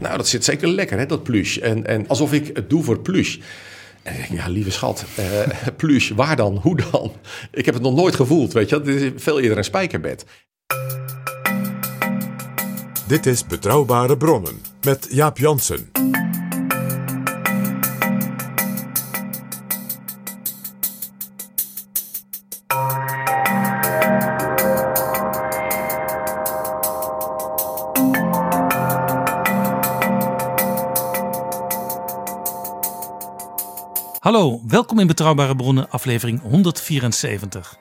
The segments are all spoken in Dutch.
Nou, dat zit zeker lekker, hè, dat plush. En, en alsof ik het doe voor plush. En ja, lieve schat, eh, plush, waar dan? Hoe dan? Ik heb het nog nooit gevoeld, weet je. Dit is veel eerder een spijkerbed. Dit is Betrouwbare Bronnen met Jaap Jansen. Hallo, welkom in Betrouwbare Bronnen, aflevering 174.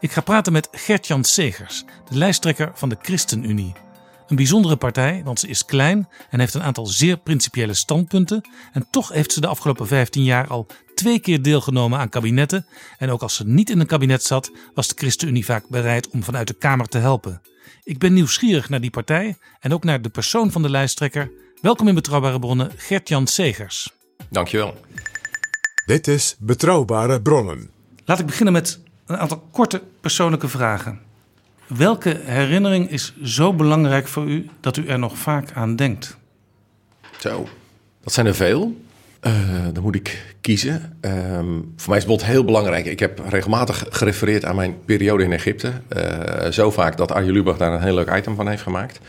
Ik ga praten met Gert-Jan Segers, de lijsttrekker van de ChristenUnie. Een bijzondere partij, want ze is klein en heeft een aantal zeer principiële standpunten. En toch heeft ze de afgelopen 15 jaar al twee keer deelgenomen aan kabinetten. En ook als ze niet in een kabinet zat, was de ChristenUnie vaak bereid om vanuit de Kamer te helpen. Ik ben nieuwsgierig naar die partij en ook naar de persoon van de lijsttrekker. Welkom in Betrouwbare Bronnen, Gert-Jan Segers. Dankjewel. Dit is Betrouwbare Bronnen. Laat ik beginnen met een aantal korte persoonlijke vragen. Welke herinnering is zo belangrijk voor u dat u er nog vaak aan denkt? Zo, dat zijn er veel. Eh, dan moet ik kiezen. Ehm, voor mij is het bijvoorbeeld heel belangrijk. Ik heb regelmatig gerefereerd aan mijn periode in Egypte. Eh, zo vaak dat Arjen Lubach daar een heel leuk item van heeft gemaakt.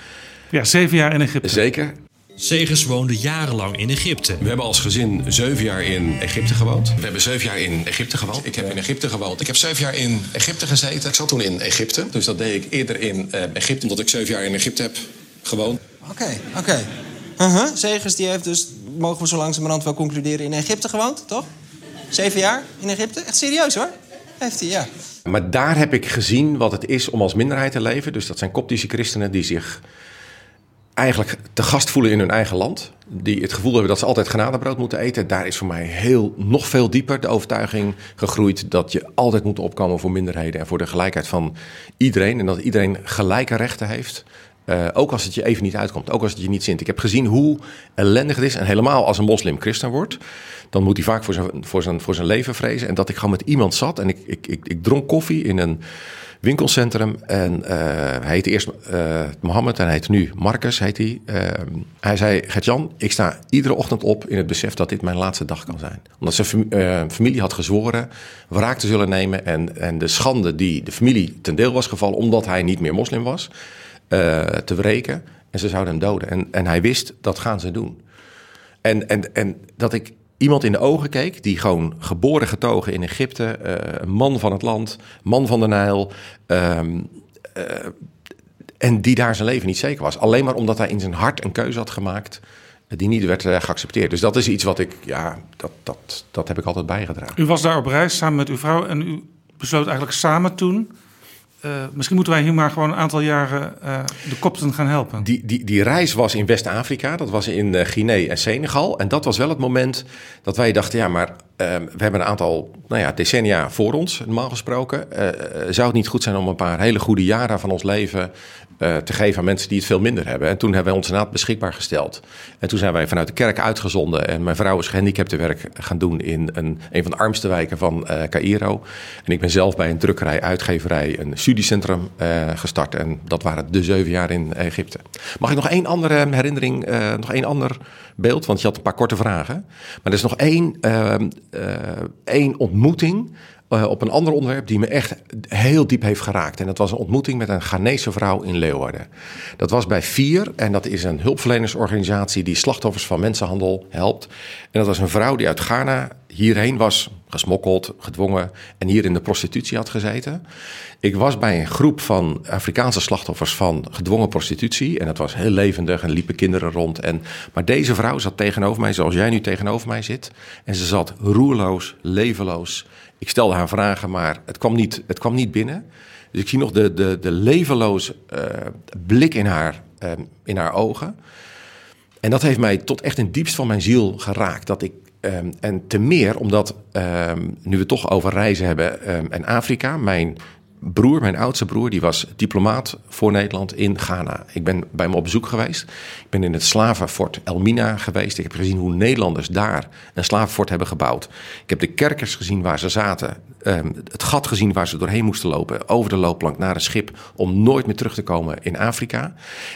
Ja, zeven jaar in Egypte. Zeker. Segers woonde jarenlang in Egypte. We hebben als gezin zeven jaar in Egypte gewoond. We hebben zeven jaar in Egypte gewoond. Ik heb in Egypte gewoond. Ik heb zeven jaar in Egypte gezeten. Ik zat toen in Egypte. Dus dat deed ik eerder in eh, Egypte, omdat ik zeven jaar in Egypte heb gewoond. Oké, oké. Uh-huh. Segers die heeft dus, mogen we zo langzamerhand wel concluderen, in Egypte gewoond, toch? Zeven jaar in Egypte? Echt serieus hoor. Heeft hij, ja. Maar daar heb ik gezien wat het is om als minderheid te leven. Dus dat zijn koptische christenen die zich eigenlijk te gast voelen in hun eigen land. Die het gevoel hebben dat ze altijd genadebrood moeten eten. Daar is voor mij heel, nog veel dieper de overtuiging gegroeid dat je altijd moet opkomen voor minderheden en voor de gelijkheid van iedereen. En dat iedereen gelijke rechten heeft. Eh, ook als het je even niet uitkomt, ook als het je niet zint. Ik heb gezien hoe ellendig het is. En helemaal als een moslim christen wordt, dan moet hij vaak voor zijn, voor zijn, voor zijn leven vrezen. En dat ik gewoon met iemand zat en ik, ik, ik, ik dronk koffie in een winkelcentrum. En eh, hij heette eerst eh, Mohammed en hij heet nu Marcus. Heet hij. Eh, hij zei, Gert-Jan, ik sta iedere ochtend op in het besef dat dit mijn laatste dag kan zijn. Omdat zijn fam- familie had gezworen wraak te zullen nemen. En, en de schande die de familie ten deel was gevallen omdat hij niet meer moslim was, te wreken. En ze zouden hem doden. En, en hij wist, dat gaan ze doen. En, en, en dat ik iemand in de ogen keek die gewoon geboren getogen in Egypte, eh, man van het land, man van de Nijl. ehm, eh, en die daar zijn leven niet zeker was. Alleen maar omdat hij in zijn hart een keuze had gemaakt eh, die niet werd geaccepteerd. Dus dat is iets wat ik, ja, dat, dat, dat heb ik altijd bijgedragen. U was daar op reis samen met uw vrouw en u besloot eigenlijk samen toen. Eh, misschien moeten wij hier maar gewoon een aantal jaren eh, de kopten gaan helpen. Die, die, die reis was in West-Afrika, dat was in eh, Guinea en Senegal. En dat was wel het moment dat wij dachten, ja, maar eh, we hebben een aantal nou ja, decennia voor ons, normaal gesproken. Eh, eh, zou het niet goed zijn om een paar hele goede jaren van ons leven eh, te geven aan mensen die het veel minder hebben? En toen hebben wij ons inderdaad beschikbaar gesteld. En toen zijn wij vanuit de kerk uitgezonden. En mijn vrouw is gehandicaptenwerk gaan doen in een, van de armste wijken van eh Cairo. En ik ben zelf bij een drukkerij, uitgeverij, een studiecentrum gestart. En dat waren de zeven jaar in Egypte. Mag ik nog één andere herinnering, nog één ander beeld? Want je had een paar korte vragen. Maar er is nog één, eh, eh, één ontmoeting eh, op een ander onderwerp die me echt heel diep heeft geraakt. En dat was een ontmoeting met een Ghanese vrouw in Leeuwarden. Dat was bij Vier en dat is een hulpverlenersorganisatie die slachtoffers van mensenhandel helpt. En dat was een vrouw die uit Ghana hierheen was gesmokkeld, gedwongen en hier in de prostitutie had gezeten. Ik was bij een groep van Afrikaanse slachtoffers van gedwongen prostitutie. En dat was heel levendig en liepen kinderen rond. En, maar deze vrouw zat tegenover mij, zoals jij nu tegenover mij zit. En ze zat roerloos, levenloos. Ik stelde haar vragen, maar het kwam niet, het kwam niet binnen. Dus ik zie nog de, de, de levenloze uh, blik in haar, uh, in haar ogen. En dat heeft mij tot echt in het diepst van mijn ziel geraakt. Dat ik Um, en te meer omdat, nu we het toch over reizen hebben en Afrika, mijn broer, mijn oudste broer, die was diplomaat voor Nederland in Ghana. Ik ben bij hem op bezoek geweest. Ik ben in het slavenfort Elmina geweest. Ik heb gezien hoe Nederlanders daar een slavenfort hebben gebouwd. Ik heb de kerkers gezien waar ze zaten. Um, het gat gezien waar ze doorheen moesten lopen. Over de loopplank naar een schip om nooit meer terug te komen in Afrika.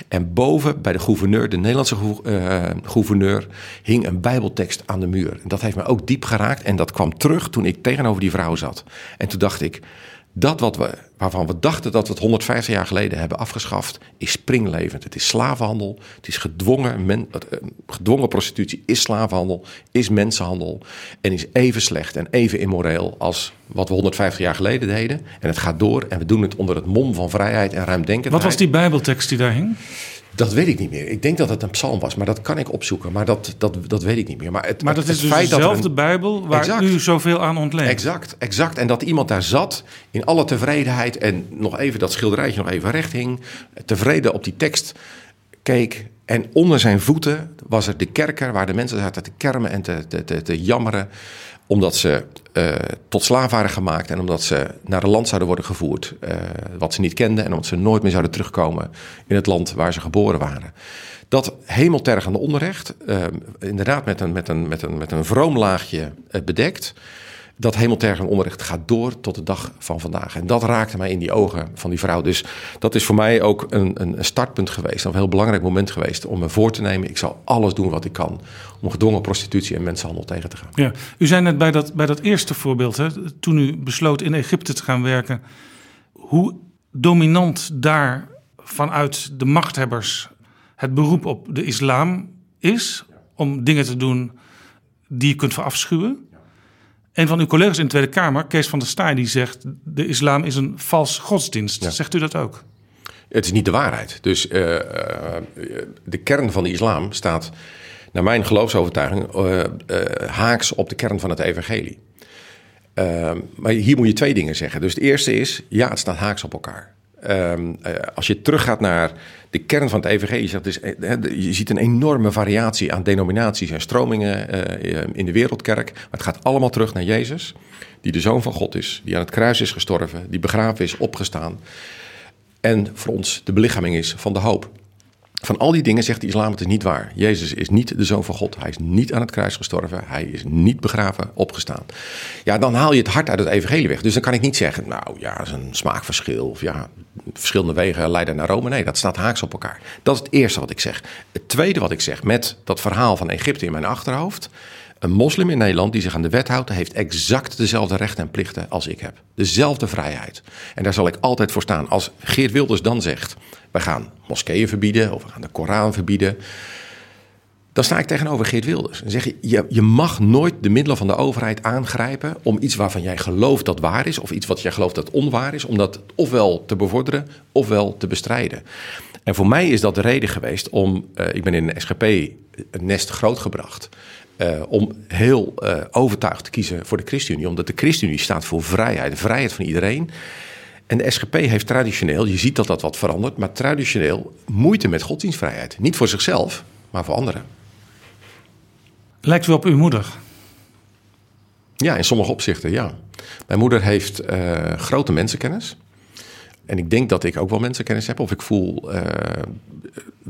En boven bij de gouverneur, de Nederlandse uh, gouverneur, hing een bijbeltekst aan de muur. En dat heeft me ook diep geraakt. En dat kwam terug toen ik tegenover die vrouw zat. En toen dacht ik dat wat we, waarvan we dachten dat we het 150 jaar geleden hebben afgeschaft, is springlevend. Het is slavenhandel, het is gedwongen, men, gedwongen prostitutie, is slavenhandel, is mensenhandel en is even slecht en even immoreel als wat we 150 jaar geleden deden. En het gaat door en we doen het onder het mom van vrijheid en ruimdenkendheid. Wat was die Bijbeltekst die daar hing? Dat weet ik niet meer. Ik denk dat het een psalm was, maar dat kan ik opzoeken. Maar dat, dat, dat weet ik niet meer. Maar, het, maar dat het, is dus dezelfde een... Bijbel waar exact. u zoveel aan ontleent. Exact, exact. En dat iemand daar zat in alle tevredenheid... en nog even dat schilderijtje nog even recht hing... tevreden op die tekst keek... En onder zijn voeten was er de kerker waar de mensen zaten te kermen en te, te, te, te jammeren omdat ze uh, tot slaaf waren gemaakt en omdat ze naar een land zouden worden gevoerd uh, wat ze niet kenden en omdat ze nooit meer zouden terugkomen in het land waar ze geboren waren. Dat hemeltergende onrecht, uh, inderdaad met een, met een, met een, met een vroom laagje bedekt, dat hemeltergend onderricht gaat door tot de dag van vandaag. En dat raakte mij in die ogen van die vrouw. Dus dat is voor mij ook een, een startpunt geweest. Een heel belangrijk moment geweest om me voor te nemen. Ik zal alles doen wat ik kan om gedwongen prostitutie en mensenhandel tegen te gaan. Ja, u zei net bij dat, bij dat eerste voorbeeld, hè, toen u besloot in Egypte te gaan werken, hoe dominant daar vanuit de machthebbers het beroep op de islam is om dingen te doen die je kunt verafschuwen. Een van uw collega's in de Tweede Kamer, Kees van der Staaij, die zegt: de islam is een vals godsdienst. Ja. Zegt u dat ook? Het is niet de waarheid. Dus uh, de kern van de islam staat, naar mijn geloofsovertuiging, uh, haaks op de kern van het evangelie. maar hier moet je twee dingen zeggen. Dus het eerste is, ja, het staat haaks op elkaar. Um, uh, als je teruggaat naar de kern van het EVG, je, dus, je ziet een enorme variatie aan denominaties en stromingen uh, in de wereldkerk. Maar het gaat allemaal terug naar Jezus, die de Zoon van God is, die aan het kruis is gestorven, die begraven is, opgestaan. En voor ons de belichaming is van de hoop. Van al die dingen zegt de islam het is niet waar. Jezus is niet de zoon van God. Hij is niet aan het kruis gestorven. Hij is niet begraven, opgestaan. Ja, dan haal je het hart uit het evangelie weg. Dus dan kan ik niet zeggen, nou ja, dat is een smaakverschil. Of ja, verschillende wegen leiden naar Rome. Nee, dat staat haaks op elkaar. Dat is het eerste wat ik zeg. Het tweede wat ik zeg met dat verhaal van Egypte in mijn achterhoofd. Een moslim in Nederland die zich aan de wet houdt, heeft exact dezelfde rechten en plichten als ik heb. Dezelfde vrijheid. En daar zal ik altijd voor staan. Als Geert Wilders dan zegt: we gaan moskeeën verbieden of we gaan de Koran verbieden. Dan sta ik tegenover Geert Wilders. En zeg je, je, je mag nooit de middelen van de overheid aangrijpen om iets waarvan jij gelooft dat waar is, of iets wat jij gelooft dat onwaar is, om dat ofwel te bevorderen ofwel te bestrijden. En voor mij is dat de reden geweest om, uh, ik ben in de SGP het nest grootgebracht. Uh, om heel uh, overtuigd te kiezen voor de ChristenUnie. Omdat de ChristenUnie staat voor vrijheid. De vrijheid van iedereen. En de SGP heeft traditioneel, je ziet dat dat wat verandert, maar traditioneel moeite met godsdienstvrijheid. Niet voor zichzelf, maar voor anderen. Lijkt u op uw moeder? Ja, in sommige opzichten, ja. Mijn moeder heeft uh, grote mensenkennis. En ik denk dat ik ook wel mensenkennis heb. Of ik voel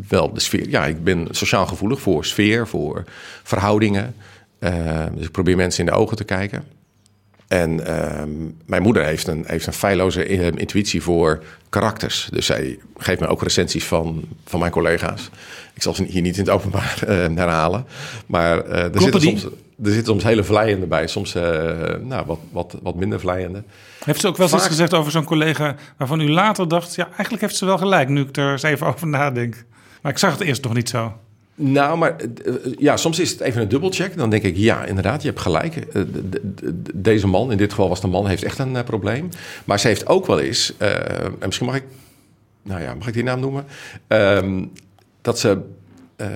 wel de sfeer. Ja, ik ben sociaal gevoelig voor sfeer, voor verhoudingen. Uh, dus ik probeer mensen in de ogen te kijken. En ehm, mijn moeder heeft een, heeft een feilloze eh, intuïtie voor karakters. Dus zij geeft me ook recensies van, van mijn collega's. Ik zal ze hier niet in het openbaar uh, herhalen. Maar uh, er, zitten soms, er zitten soms hele vlijende bij. Soms nou, wat, wat, wat minder vlijende. Heeft ze ook wel eens iets gezegd over zo'n collega... waarvan u later dacht... ja, eigenlijk heeft ze wel gelijk nu ik er eens even over nadenk. Maar ik zag het eerst nog niet zo. Nou, maar ja, soms is het even een dubbelcheck. Dan denk ik, ja, inderdaad, je hebt gelijk. Deze man, in dit geval was de man, heeft echt een probleem. Maar ze heeft ook wel eens, uh, en misschien mag ik, nou ja, mag ik die naam noemen? Uh, dat ze uh,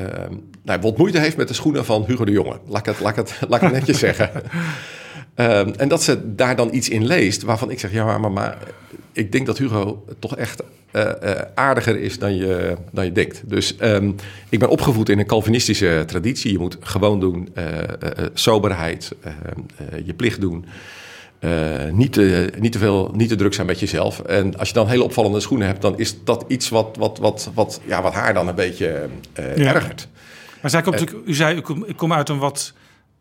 nou, wat moeite heeft met de schoenen van Hugo de Jonge. Laat ik het, laat ik het, laat ik het netjes zeggen. Um, en dat ze daar dan iets in leest waarvan ik zeg: ja, maar, maar ik denk dat Hugo toch echt uh, uh, aardiger is dan je, dan je denkt. Dus um, ik ben opgevoed in een Calvinistische traditie. Je moet gewoon doen, uh, soberheid, je plicht doen. niet, te, niet, te veel, niet te druk zijn met jezelf. En als je dan hele opvallende schoenen hebt, dan is dat iets wat, wat, wat, wat, ja, wat haar dan een beetje ja. ergert. Maar zij komt, u zei, ik kom, ik kom uit een wat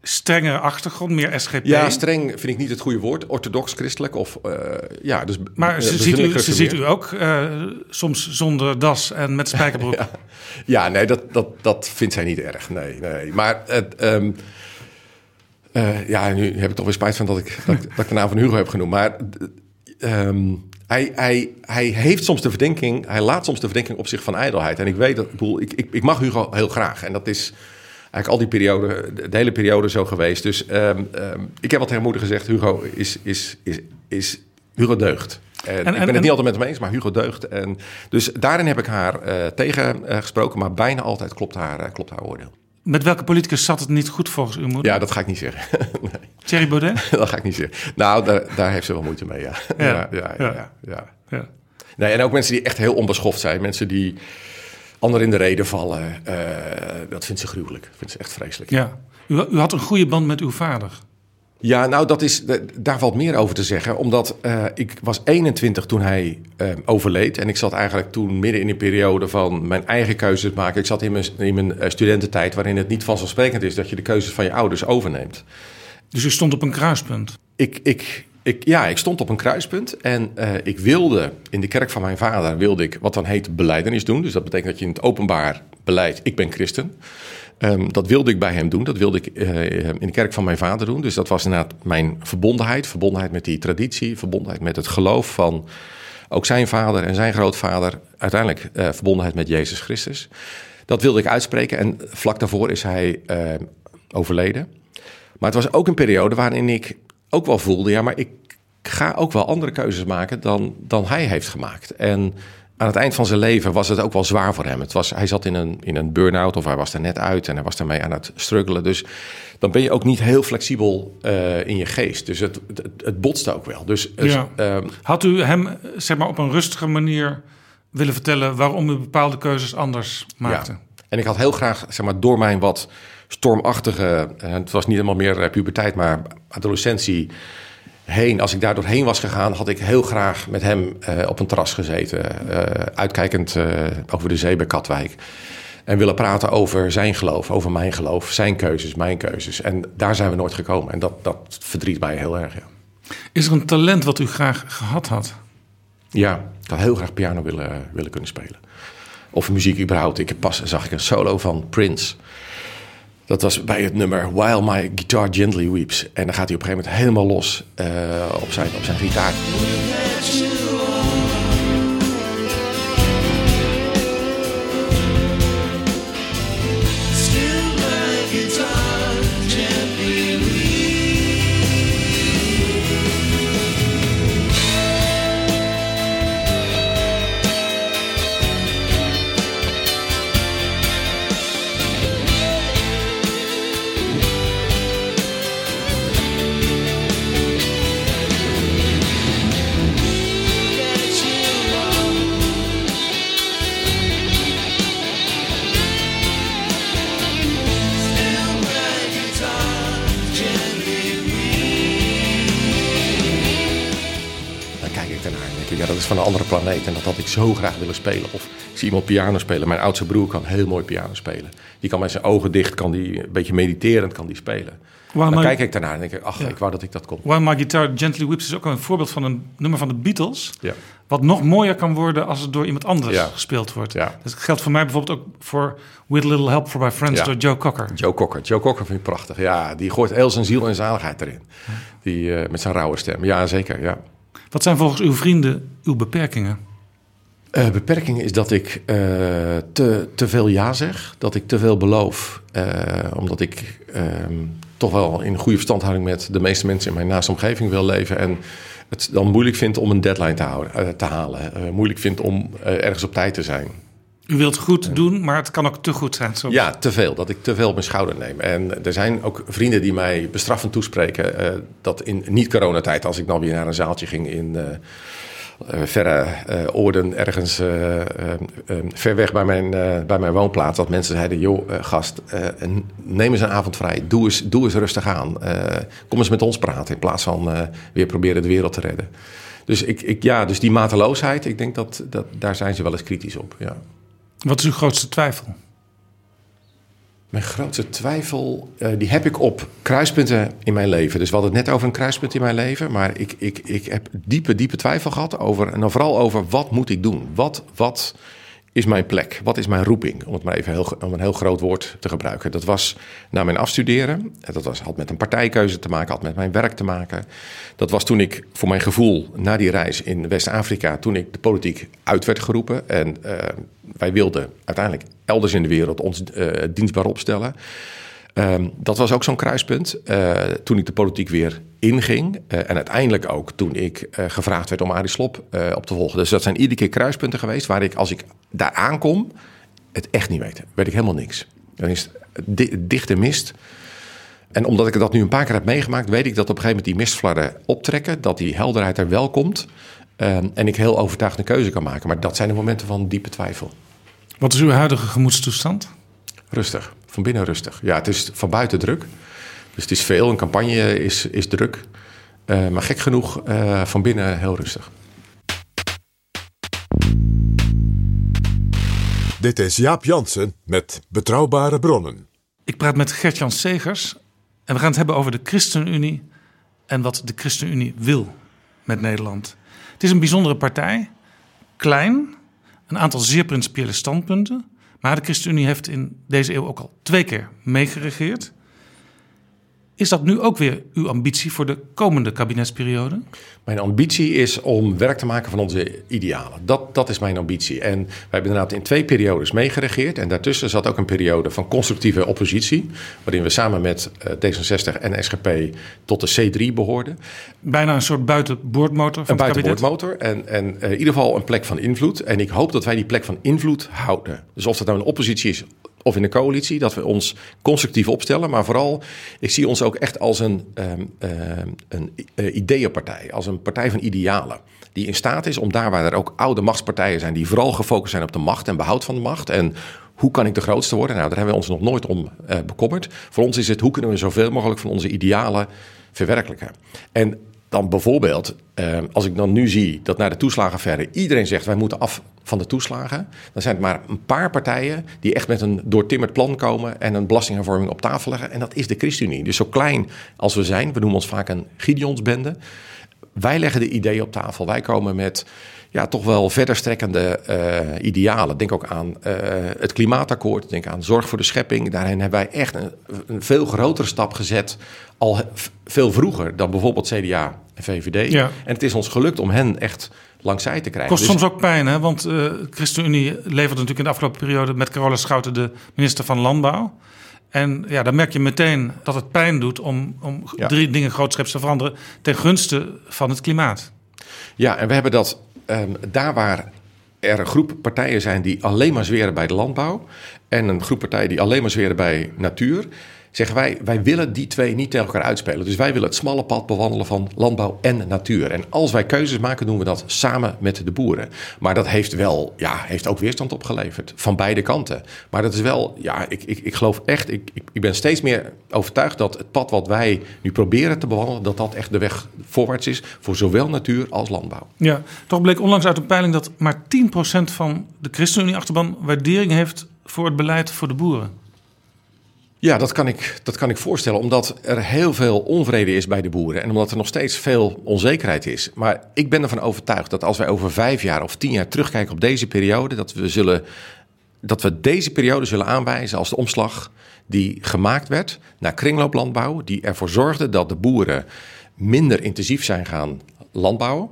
strengere achtergrond, meer SGP. Ja, streng vind ik niet het goede woord. Orthodox christelijk of uh, ja, dus. Maar ze, ziet u, ze ziet u ook uh, soms zonder das en met spijkerbroek. ja. ja, nee, dat, dat, dat vindt zij niet erg. Nee, nee. Maar het. Um, uh, ja, nu heb ik toch weer spijt van dat ik, dat, dat ik de naam van Hugo heb genoemd. Maar um, hij, hij, hij heeft soms de verdenking, hij laat soms de verdenking op zich van ijdelheid. En ik weet dat, ik, ik, ik mag Hugo heel graag. En dat is eigenlijk al die periode, de hele periode zo geweest. Dus um, um, ik heb al tegen moeder gezegd, Hugo is, is, is, is Hugo deugt. En, en, ik ben het niet altijd met hem eens, maar Hugo deugt. En, dus daarin heb ik haar uh, tegen uh, gesproken, maar bijna altijd klopt haar, uh, klopt haar oordeel. Met welke politicus zat het niet goed volgens uw moeder? Ja, dat ga ik niet zeggen. nee. Thierry Baudet? dat ga ik niet zeggen. Nou, daar, daar heeft ze wel moeite mee, ja. Ja, ja, ja. ja, ja. ja. Nee, en ook mensen die echt heel onbeschoft zijn. Mensen die anderen in de reden vallen. Uh, dat vindt ze gruwelijk. Dat vindt ze echt vreselijk. Ja. U, u, had een goede band met uw vader. Ja, nou, dat is, daar valt meer over te zeggen. Omdat uh, ik was 21 toen hij uh, overleed. En ik zat eigenlijk toen midden in een periode van mijn eigen keuzes maken. Ik zat in mijn, in mijn studententijd waarin het niet vanzelfsprekend is... dat je de keuzes van je ouders overneemt. Dus u stond op een kruispunt? Ik, ik, ik, ja, ik stond op een kruispunt en uh, ik wilde in de kerk van mijn vader wilde ik wat dan heet beleidenis doen. Dus dat betekent dat je in het openbaar beleid, ik ben christen. Um, dat wilde ik bij hem doen. Dat wilde ik uh, in de kerk van mijn vader doen. Dus dat was inderdaad mijn verbondenheid. Verbondenheid met die traditie. Verbondenheid met het geloof van ook zijn vader en zijn grootvader. Uiteindelijk uh, verbondenheid met Jezus Christus. Dat wilde ik uitspreken. En vlak daarvoor is hij overleden. Maar het was ook een periode waarin ik ook wel voelde, ja, maar ik ga ook wel andere keuzes maken dan, dan hij heeft gemaakt. En aan het eind van zijn leven was het ook wel zwaar voor hem. Het was, hij zat in een, in een burn-out of hij was er net uit en hij was daarmee aan het struggelen. Dus dan ben je ook niet heel flexibel uh, in je geest. Dus het, het, het botste ook wel. Dus, ja. uh, Had u hem zeg maar, op een rustige manier willen vertellen waarom u bepaalde keuzes anders maakte? Ja. En ik had heel graag zeg maar, door mijn wat stormachtige, uh, het was niet helemaal meer puberteit, maar adolescentie heen. Als ik daar doorheen was gegaan, had ik heel graag met hem uh, op een terras gezeten. Uh, uitkijkend uh, over de zee bij Katwijk. En willen praten over zijn geloof, over mijn geloof, zijn keuzes, mijn keuzes. En daar zijn we nooit gekomen. En dat, dat verdriet mij heel erg, ja. Is er een talent wat u graag gehad had? Ja, ik had heel graag piano willen, willen kunnen spelen. Of muziek überhaupt. Ik heb pas zag ik een solo van Prince. Dat was bij het nummer While My Guitar Gently Weeps. En dan gaat hij op een gegeven moment helemaal los uh, op, zijn, op zijn gitaar. Van een andere planeet. En dat had ik zo graag willen spelen. Of ik zie iemand piano spelen. Mijn oudste broer kan heel mooi piano spelen. Die kan met zijn ogen dicht, kan die een beetje mediterend kan die spelen. Waarom dan maar- kijk ik daarnaar en denk ik, ach, Ja. ik wou dat ik dat kon. While My Guitar Gently Weeps is ook een voorbeeld van een nummer van de Beatles. Ja. Wat nog mooier kan worden als het door iemand anders Ja. gespeeld wordt. Ja. Dat geldt voor mij bijvoorbeeld ook voor With a Little Help from My Friends door Joe Cocker. Joe Cocker. Joe Cocker vind ik prachtig. Ja, die gooit heel zijn ziel en zaligheid erin. Die, eh, met zijn rauwe stem. Ja, zeker. Ja. Wat zijn volgens uw vrienden uw beperkingen? Eh, beperking is dat ik eh, te, te veel ja zeg. Dat ik te veel beloof. eh, omdat ik ehm, toch wel in goede verstandhouding met de meeste mensen in mijn naaste omgeving wil leven. En het dan moeilijk vind om een deadline te, houden, te halen. Moeilijk vind om ergens op tijd te zijn. U wilt goed doen, maar het kan ook te goed zijn. soms. Ja, te veel. Dat ik te veel op mijn schouder neem. En er zijn ook vrienden die mij bestraffend toespreken. eh, dat in niet-coronatijd, als ik dan weer naar een zaaltje ging in eh, eh, verre eh, oorden, ergens ver weg bij mijn, bij mijn woonplaats, dat mensen zeiden: joh, gast, neem eens een avond vrij. Doe eens, doe eens rustig aan. Kom eens met ons praten in plaats van weer proberen de wereld te redden. Dus, ik, ik, ja, dus die mateloosheid, ik denk dat, dat daar zijn ze wel eens kritisch op. Ja. Wat is uw grootste twijfel? Mijn grootste twijfel, eh, die heb ik op kruispunten in mijn leven. Dus we hadden het net over een kruispunt in mijn leven. Maar ik, ik, ik heb diepe, diepe twijfel gehad over... en dan vooral over wat moet ik doen? Wat, wat is mijn plek? Wat is mijn roeping? Om het maar even heel, om een heel groot woord te gebruiken. Dat was na mijn afstuderen. En Dat was, had met een partijkeuze te maken, had met mijn werk te maken. Dat was toen ik voor mijn gevoel na die reis in West-Afrika... toen ik de politiek uit werd geroepen. En eh, wij wilden uiteindelijk elders in de wereld ons eh, dienstbaar opstellen. Ehm, dat was ook zo'n kruispunt. Eh, toen ik de politiek weer inging. eh, en uiteindelijk ook toen ik eh, gevraagd werd om Arie Slop op te volgen. Dus dat zijn iedere keer kruispunten geweest waar ik, als ik daar aankom, het echt niet weet. Weet ik helemaal niks. Dan is het di- dichte mist. En omdat ik dat nu een paar keer heb meegemaakt, weet ik dat op een gegeven moment die mistflarden optrekken. Dat die helderheid er wel komt. Ehm, en ik heel overtuigd een keuze kan maken. Maar dat zijn de momenten van diepe twijfel. Wat is uw huidige gemoedstoestand? Rustig, van binnen rustig. Ja, het is van buiten druk. Dus het is veel, een campagne is, is druk. Eh, maar gek genoeg, eh, van binnen heel rustig. Dit is Jaap Jansen met Betrouwbare Bronnen. Ik praat met Gert-Jan Segers en we gaan het hebben over de ChristenUnie en wat de ChristenUnie wil met Nederland. Het is een bijzondere partij, klein, een aantal zeer principiële standpunten, maar de ChristenUnie heeft in deze eeuw ook al twee keer meegeregeerd. Is dat nu ook weer uw ambitie voor de komende kabinetsperiode? Mijn ambitie is om werk te maken van onze idealen. Dat, dat is mijn ambitie. En wij hebben inderdaad in twee periodes meegeregeerd. En daartussen zat ook een periode van constructieve oppositie. Waarin we samen met eh, D66 en SGP tot de C3 behoorden. Bijna een soort buitenboordmotor van Een buitenboordmotor en, en eh, in ieder geval een plek van invloed. En ik hoop dat wij die plek van invloed houden. Dus of dat nou een oppositie is of in de coalitie, dat we ons constructief opstellen. Maar vooral, ik zie ons ook echt als een, ehm, ehm, een eh, ideeënpartij, als een partij van idealen. Die in staat is om daar waar er ook oude machtspartijen zijn, die vooral gefocust zijn op de macht en behoud van de macht. En hoe kan ik de grootste worden? Nou, daar hebben we ons nog nooit om eh, bekommerd. Voor ons is het hoe kunnen we zoveel mogelijk van onze idealen verwerkelijken. En dan bijvoorbeeld, eh, als ik dan nu zie dat na de toeslagenaffaire iedereen zegt wij moeten af van de toeslagen, dan zijn het maar een paar partijen die echt met een doortimmerd plan komen en een belastinghervorming op tafel leggen. En dat is de ChristenUnie. Dus zo klein als we zijn, we noemen ons vaak een Gideonsbende. Wij leggen de ideeën op tafel. Wij komen met ja, toch wel verder strekkende eh, idealen. Denk ook aan eh, het klimaatakkoord. Denk aan zorg voor de schepping. Daarin hebben wij echt een, een veel grotere stap gezet. Al veel vroeger dan bijvoorbeeld CDA en VVD. Ja. En het is ons gelukt om hen echt langs zij te krijgen. Kost Dus- soms ook pijn, hè? want de ChristenUnie leverde natuurlijk in de afgelopen periode met Carola Schouten de minister van Landbouw. En ja, dan merk je meteen dat het pijn doet om, om Ja. drie dingen grootscheps te veranderen ten gunste van het klimaat. Ja, en we hebben dat ehm, daar waar er een groep partijen zijn die alleen maar zweren bij de landbouw. en een groep partijen die alleen maar zweren bij natuur. Zeggen wij, wij willen die twee niet tegen elkaar uitspelen. Dus wij willen het smalle pad bewandelen van landbouw en natuur. En als wij keuzes maken, doen we dat samen met de boeren. Maar dat heeft wel, ja, heeft ook weerstand opgeleverd. Van beide kanten. Maar dat is wel, ja, ik, ik, ik geloof echt, ik, ik, ben steeds meer overtuigd dat het pad wat wij nu proberen te bewandelen, dat dat echt de weg voorwaarts is voor zowel natuur als landbouw. Ja, toch bleek onlangs uit een peiling dat maar 10% van de ChristenUnie-achterban waardering heeft voor het beleid voor de boeren. Ja, dat kan, ik, dat kan ik voorstellen, omdat er heel veel onvrede is bij de boeren en omdat er nog steeds veel onzekerheid is. Maar ik ben ervan overtuigd dat als wij over vijf jaar of tien jaar terugkijken op deze periode, dat we, zullen, dat we deze periode zullen aanwijzen als de omslag die gemaakt werd naar kringlooplandbouw, die ervoor zorgde dat de boeren minder intensief zijn gaan landbouwen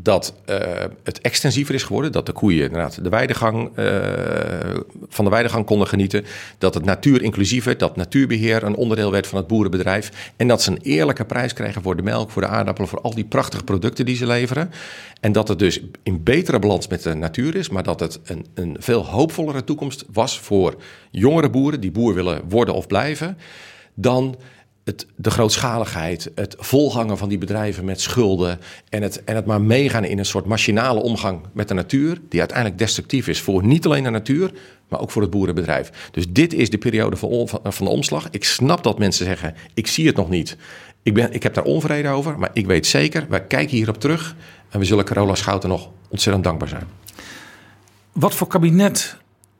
dat uh, het extensiever is geworden. Dat de koeien inderdaad de weidegang, uh, van de weidegang konden genieten. Dat het natuur inclusief werd. Dat natuurbeheer een onderdeel werd van het boerenbedrijf. En dat ze een eerlijke prijs kregen voor de melk, voor de aardappelen, voor al die prachtige producten die ze leveren. En dat het dus in betere balans met de natuur is. Maar dat het een, een veel hoopvollere toekomst was voor jongere boeren die boer willen worden of blijven. Dan het, de grootschaligheid, het volhangen van die bedrijven met schulden en het, en het maar meegaan in een soort machinale omgang met de natuur, die uiteindelijk destructief is voor niet alleen de natuur, maar ook voor het boerenbedrijf. Dus dit is de periode van, van de omslag. Ik snap dat mensen zeggen, ik zie het nog niet. Ik, ben, ik heb daar onvrede over, maar ik weet zeker, wij kijken hierop terug en we zullen Carola Schouten nog ontzettend dankbaar zijn. Wat voor kabinet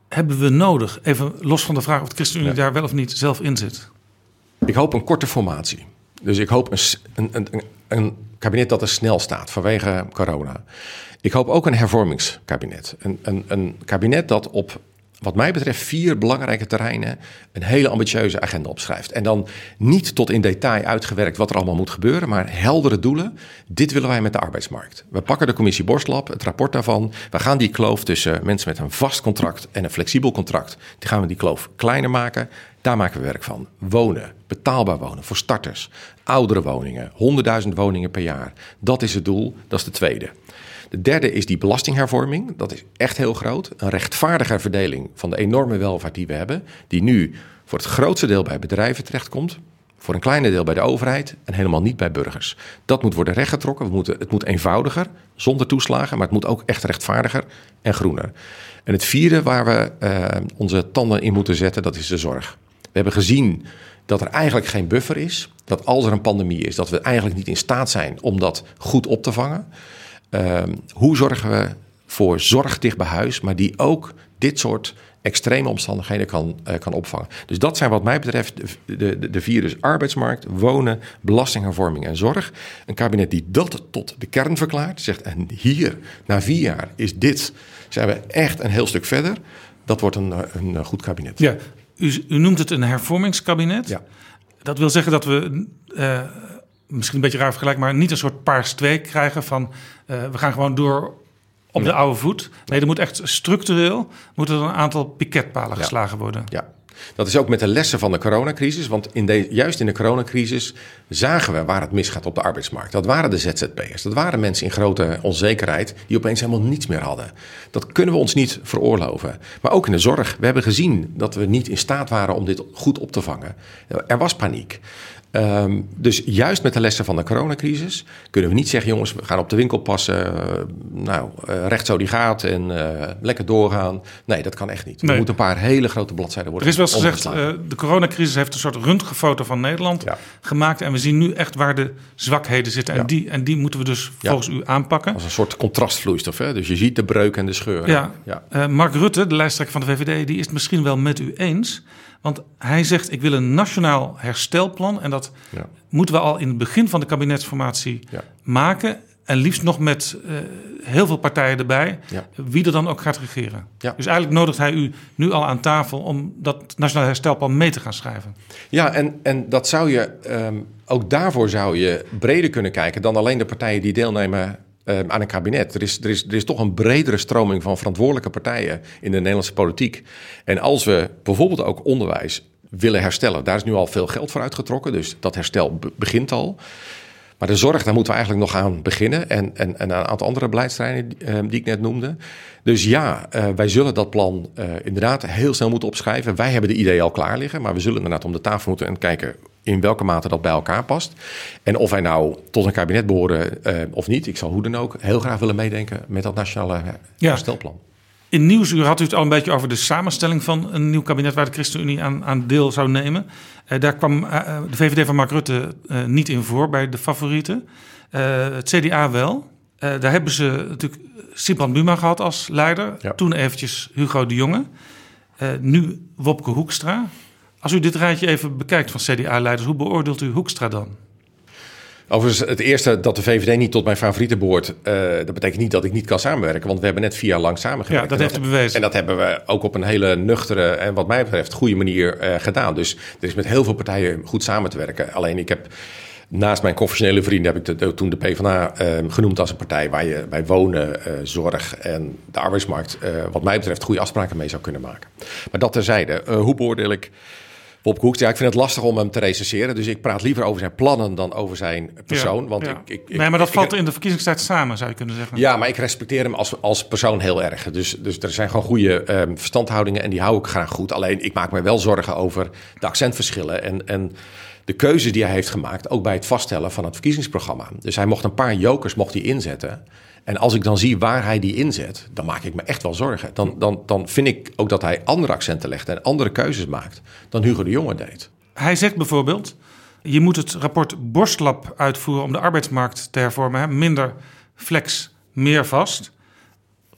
hebben we nodig? Even los van de vraag of de ChristenUnie daar wel of niet zelf in zit. Ik hoop een korte formatie. Dus ik hoop een, een, een, een, kabinet dat er snel staat vanwege corona. Ik hoop ook een hervormingskabinet. Een, een, een kabinet dat op wat mij betreft vier belangrijke terreinen een hele ambitieuze agenda opschrijft. En dan niet tot in detail uitgewerkt wat er allemaal moet gebeuren, maar heldere doelen. Dit willen wij met de arbeidsmarkt. We pakken de commissie Borstlab, het rapport daarvan. We gaan die kloof tussen mensen met een vast contract en een flexibel contract, die gaan we die kloof kleiner maken. Daar maken we werk van. Wonen, betaalbaar wonen voor starters, oudere woningen, 100.000 woningen per jaar. Dat is het doel, dat is de tweede. De derde is die belastinghervorming. Dat is echt heel groot. Een rechtvaardige verdeling van de enorme welvaart die we hebben, die nu voor het grootste deel bij bedrijven terechtkomt. Voor een kleine deel bij de overheid en helemaal niet bij burgers. Dat moet worden rechtgetrokken. We moeten, het moet eenvoudiger, zonder toeslagen, maar het moet ook echt rechtvaardiger en groener. En het vierde waar we uh, onze tanden in moeten zetten, dat is de zorg. We hebben gezien dat er eigenlijk geen buffer is. Dat als er een pandemie is, dat we eigenlijk niet in staat zijn om dat goed op te vangen. Uh, hoe zorgen we voor zorg dicht bij huis, maar die ook dit soort extreme omstandigheden kan, uh, kan opvangen. Dus dat zijn wat mij betreft de, de, de vier. Dus arbeidsmarkt, wonen, belastinghervorming en zorg. Een kabinet die dat tot de kern verklaart. Zegt, en hier, na vier jaar, is dit, zijn we echt een heel stuk verder. Dat wordt een, een goed kabinet. Ja, u, u noemt het een hervormingskabinet. Ja. Dat wil zeggen dat we... Uh, misschien een beetje raar vergelijk, maar niet een soort paars twee krijgen van uh, we gaan gewoon door op de oude voet. Nee, er moet echt structureel moeten er een aantal piketpalen ja. geslagen worden. Ja. Dat is ook met de lessen van de coronacrisis. Want in de, juist in de coronacrisis zagen we waar het misgaat op de arbeidsmarkt. Dat waren de ZZP'ers. Dat waren mensen in grote onzekerheid die opeens helemaal niets meer hadden. Dat kunnen we ons niet veroorloven. Maar ook in de zorg. We hebben gezien dat we niet in staat waren om dit goed op te vangen. Er was paniek. Um, dus juist met de lessen van de coronacrisis kunnen we niet zeggen: jongens, we gaan op de winkel passen. Uh, nou, uh, recht zo die gaat en uh, lekker doorgaan. Nee, dat kan echt niet. Nee. Er moeten een paar hele grote bladzijden worden. Er is wel eens gezegd: de coronacrisis heeft een soort röntgenfoto van Nederland ja. gemaakt. En we zien nu echt waar de zwakheden zitten. En, ja. die, en die moeten we dus volgens ja. u aanpakken. Als een soort contrastvloeistof. Hè? Dus je ziet de breuk en de scheur. Ja. Mark Rutte, de lijsttrekker van de VVD, die is het misschien wel met u eens. Want hij zegt: Ik wil een nationaal herstelplan. En dat ja. moeten we al in het begin van de kabinetsformatie ja. maken. En liefst nog met uh, heel veel partijen erbij, ja. wie er dan ook gaat regeren. Dus eigenlijk nodigt hij u nu al aan tafel om dat nationaal herstelplan mee te gaan schrijven. Ja, en, en dat zou je, um, ook daarvoor zou je breder kunnen kijken dan alleen de partijen die deelnemen uh, aan een kabinet. Er is, er, is, er is toch een bredere stroming van verantwoordelijke partijen in de Nederlandse politiek. En als we bijvoorbeeld ook onderwijs willen herstellen, daar is nu al veel geld voor uitgetrokken, dus dat herstel begint al. Maar de zorg, daar moeten we eigenlijk nog aan beginnen. En, en, en een aantal andere beleidsterreinen die, eh, die ik net noemde. Dus ja, uh, wij zullen dat plan uh, inderdaad heel snel moeten opschrijven. Wij hebben de idee al klaar liggen. Maar we zullen inderdaad om de tafel moeten en kijken in welke mate dat bij elkaar past. En of wij nou tot een kabinet behoren uh, of niet. Ik zal hoe dan ook heel graag willen meedenken met dat nationale Ja. herstelplan. In Nieuwsuur had u het al een beetje over de samenstelling van een nieuw kabinet waar de ChristenUnie aan, aan deel zou nemen. Eh, daar kwam eh, de VVD van Mark Rutte eh, niet in voor bij de favorieten. Eh, het CDA wel. Eh, daar hebben ze natuurlijk Sipran Buma gehad als leider. Toen eventjes Hugo de Jonge. Eh, nu Wopke Hoekstra. Als u dit rijtje even bekijkt van CDA-leiders, hoe beoordeelt u Hoekstra dan? Overigens, het eerste dat de VVD niet tot mijn favorieten behoort, uh, dat betekent niet dat ik niet kan samenwerken. Want we hebben net vier jaar lang samengewerkt. Ja, dat heeft u bewezen. En dat hebben we ook op een hele nuchtere en wat mij betreft goede manier uh, gedaan. Dus er is met heel veel partijen goed samen te werken. Alleen ik heb naast mijn confessionele vrienden heb ik de, toen de PvdA uh, genoemd als een partij waar je bij wonen, uh, zorg en de arbeidsmarkt, wat mij betreft, goede afspraken mee zou kunnen maken. Maar dat terzijde, hoe beoordeel ik Bob ja, ik vind het lastig om hem te recenseren. Dus ik praat liever over zijn plannen dan over zijn persoon. Ja, want ja. Ik, ik, ik, nee, maar dat ik, valt in de verkiezingstijd samen, zou je kunnen zeggen. Ja, maar ik respecteer hem als, als persoon heel erg. Dus, dus er zijn gewoon goede um, verstandhoudingen en die hou ik graag goed. Alleen ik maak me wel zorgen over de accentverschillen en, en de keuze die hij heeft gemaakt. Ook bij het vaststellen van het verkiezingsprogramma. Dus hij mocht een paar jokers mocht hij inzetten. En als ik dan zie waar hij die inzet, dan maak ik me echt wel zorgen. Dan, dan, dan vind ik ook dat hij andere accenten legt en andere keuzes maakt dan Hugo de Jonge deed. Hij zegt bijvoorbeeld: je moet het rapport Borstlab uitvoeren om de arbeidsmarkt te hervormen. Hè? Minder flex, meer vast.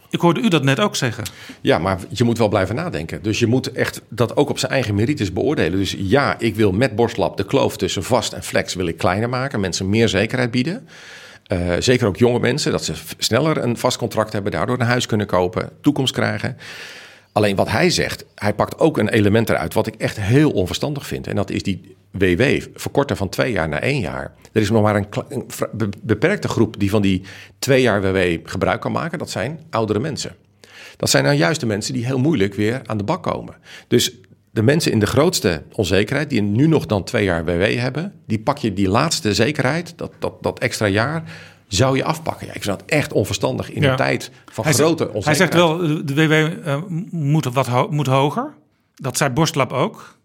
Ik hoorde u dat net ook zeggen. Ja, maar je moet wel blijven nadenken. Dus je moet echt dat ook op zijn eigen merites beoordelen. Dus ja, ik wil met Borstlab de kloof tussen vast en flex wil ik kleiner maken. Mensen meer zekerheid bieden. Uh, zeker ook jonge mensen, dat ze sneller een vast contract hebben, daardoor een huis kunnen kopen, toekomst krijgen. Alleen wat hij zegt, hij pakt ook een element eruit wat ik echt heel onverstandig vind. En dat is die WW verkorten van twee jaar naar één jaar. Er is nog maar een, een beperkte groep die van die twee jaar WW gebruik kan maken. Dat zijn oudere mensen. Dat zijn nou juist de mensen die heel moeilijk weer aan de bak komen. Dus de mensen in de grootste onzekerheid, die nu nog dan twee jaar WW hebben, die pak je die laatste zekerheid, dat, dat, dat extra jaar, zou je afpakken. Ja, ik vind dat echt onverstandig in ja. een tijd van hij grote zegt, onzekerheid. Hij zegt wel, de WW uh, moet, wat ho moet hoger. Dat zei Borstlab ook.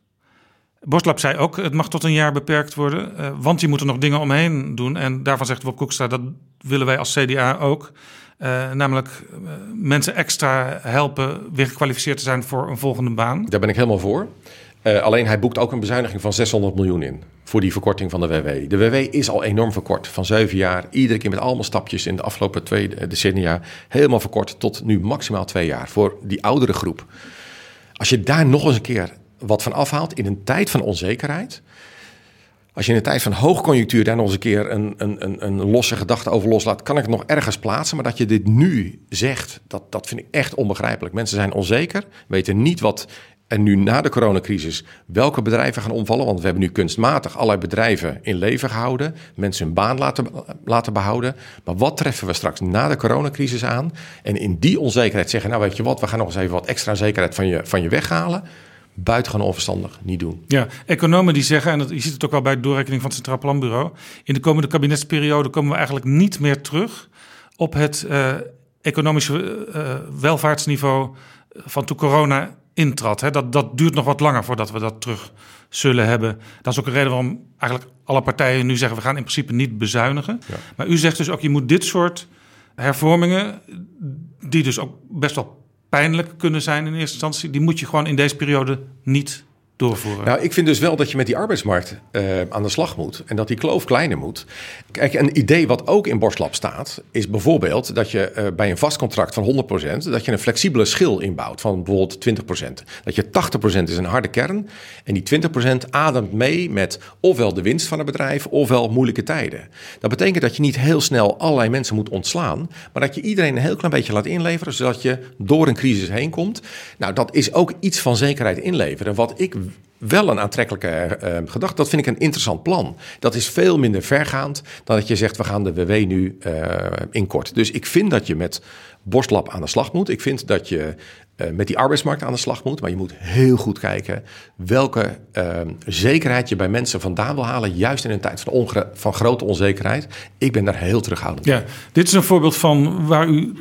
Borstlab zei ook, het mag tot een jaar beperkt worden, uh, want je moet er nog dingen omheen doen. En daarvan zegt Wop Koekstra, dat willen wij als CDA ook. Uh, namelijk uh, mensen extra helpen weer gekwalificeerd te zijn voor een volgende baan. Daar ben ik helemaal voor. Uh, alleen hij boekt ook een bezuiniging van 600 miljoen in voor die verkorting van de WW. De WW is al enorm verkort. Van zeven jaar, iedere keer met allemaal stapjes in de afgelopen twee decennia. Helemaal verkort tot nu maximaal twee jaar voor die oudere groep. Als je daar nog eens een keer wat van afhaalt in een tijd van onzekerheid. Als je in een tijd van hoogconjunctuur daar nog eens een keer een, een, een, een losse gedachte over loslaat, kan ik het nog ergens plaatsen. Maar dat je dit nu zegt, dat, dat vind ik echt onbegrijpelijk. Mensen zijn onzeker, weten niet wat en nu na de coronacrisis, welke bedrijven gaan omvallen? Want we hebben nu kunstmatig allerlei bedrijven in leven gehouden, mensen hun baan laten, laten behouden. Maar wat treffen we straks na de coronacrisis aan? En in die onzekerheid zeggen, nou weet je wat, we gaan nog eens even wat extra zekerheid van je, van je weghalen. Buitengewoon onverstandig, niet doen. Ja, economen die zeggen, en dat, je ziet het ook wel bij de doorrekening van het Centraal Planbureau, in de komende kabinetsperiode komen we eigenlijk niet meer terug op het uh, economische uh, welvaartsniveau van toen corona intrad. Hè. Dat, dat duurt nog wat langer voordat we dat terug zullen hebben. Dat is ook een reden waarom eigenlijk alle partijen nu zeggen... we gaan in principe niet bezuinigen. Ja. Maar u zegt dus ook, je moet dit soort hervormingen... die dus ook best wel pijnlijk kunnen zijn in eerste instantie... die moet je gewoon in deze periode niet doorvoeren. Nou, ik vind dus wel dat je met die arbeidsmarkt uh, aan de slag moet en dat die kloof kleiner moet. Kijk, een idee wat ook in Borstlab staat, is bijvoorbeeld dat je uh, bij een vast contract van 100% dat je een flexibele schil inbouwt van bijvoorbeeld 20%. Dat je 80% is een harde kern en die 20% ademt mee met ofwel de winst van het bedrijf ofwel moeilijke tijden. Dat betekent dat je niet heel snel allerlei mensen moet ontslaan, maar dat je iedereen een heel klein beetje laat inleveren zodat je door een crisis heen komt. Nou, dat is ook iets van zekerheid inleveren. Wat ik wel een aantrekkelijke eh, gedachte. Dat vind ik een interessant plan. Dat is veel minder vergaand dan dat je zegt: we gaan de WW nu uh, inkort. Dus ik vind dat je met borstlap aan de slag moet. Ik vind dat je uh, met die arbeidsmarkt aan de slag moet. Maar je moet heel goed kijken welke zekerheid je bij mensen vandaan wil halen. Juist in een tijd van, van grote onzekerheid. Ik ben daar heel terughoudend. Ja, dit is een voorbeeld van waar u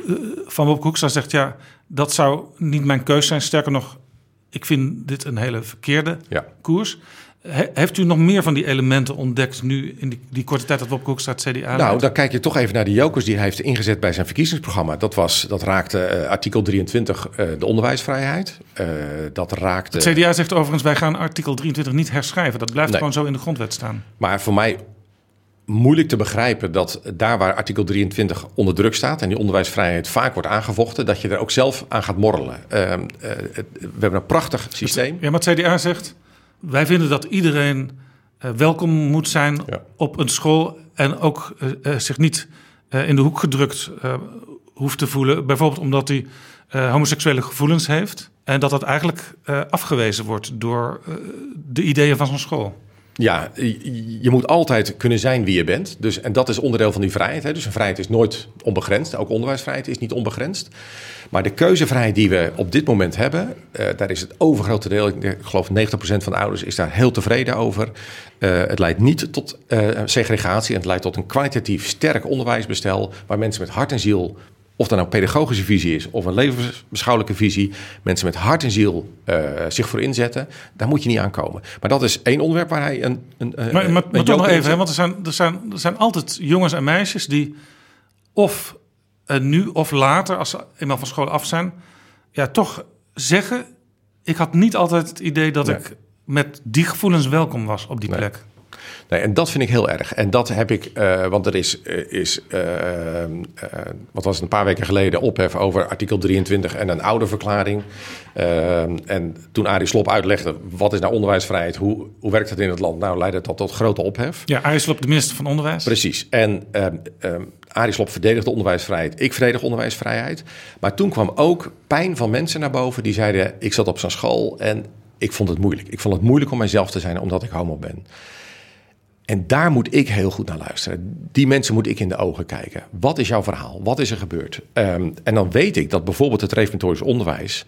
van Bob Hoekstra zegt: ja, dat zou niet mijn keus zijn. Sterker nog, ik vind dit een hele verkeerde ja. koers. heeft u nog meer van die elementen ontdekt nu in die, die korte tijd dat Bob Koekstra het CDA Nou, dan kijk je toch even naar de jokers die hij heeft ingezet bij zijn verkiezingsprogramma. Dat, was, dat raakte uh, artikel 23, uh, de onderwijsvrijheid. Uh, dat raakte... Het CDA zegt overigens, wij gaan artikel 23 niet herschrijven. Dat blijft nee. gewoon zo in de grondwet staan. Maar voor mij moeilijk te begrijpen dat daar waar artikel 23 onder druk staat en die onderwijsvrijheid vaak wordt aangevochten, dat je er ook zelf aan gaat morrelen. Uh, uh, we hebben een prachtig systeem. Ja, maar het CDA zegt, wij vinden dat iedereen uh, welkom moet zijn ja. op een school en ook zich niet in de hoek gedrukt hoeft te voelen. Bijvoorbeeld omdat hij homoseksuele gevoelens heeft en dat dat eigenlijk afgewezen wordt door de ideeën van zo'n school. Ja, je moet altijd kunnen zijn wie je bent. Dus, en dat is onderdeel van die vrijheid. Hè. Dus een vrijheid is nooit onbegrensd. Ook onderwijsvrijheid is niet onbegrensd. Maar de keuzevrijheid die we op dit moment hebben, uh, daar is het overgrote deel, ik geloof 90% van de ouders is daar heel tevreden over. Uh, het leidt niet tot uh, segregatie en het leidt tot een kwalitatief sterk onderwijsbestel waar mensen met hart en ziel of dat nou een pedagogische visie is of een levensbeschouwelijke visie, mensen met hart en ziel uh, zich voor inzetten, daar moet je niet aankomen. Maar dat is één onderwerp waar hij een. een maar maar, een maar toch nog even, hè, want er zijn, er, zijn, er zijn altijd jongens en meisjes die of uh, nu of later, als ze eenmaal van school af zijn, ja, toch zeggen: Ik had niet altijd het idee dat nee. ik met die gevoelens welkom was op die nee. plek. Nee, en dat vind ik heel erg. En dat heb ik, uh, want er is, uh, is uh, wat was het een paar weken geleden, ophef over artikel 23 en een ouderverklaring. en toen Arie Slop uitlegde, wat is nou onderwijsvrijheid, hoe, hoe werkt het in het land? Nou, leidde dat tot grote ophef. Ja, Arie Slop, de minister van Onderwijs. Precies. En Arie Slop verdedigde onderwijsvrijheid, ik verdedig onderwijsvrijheid. Maar toen kwam ook pijn van mensen naar boven die zeiden, ik zat op zo'n school en ik vond het moeilijk. Ik vond het moeilijk om mijzelf te zijn, omdat ik homo ben. En daar moet ik heel goed naar luisteren. Die mensen moet ik in de ogen kijken. Wat is jouw verhaal? Wat is er gebeurd? Um, en dan weet ik dat bijvoorbeeld het reformatorisch onderwijs...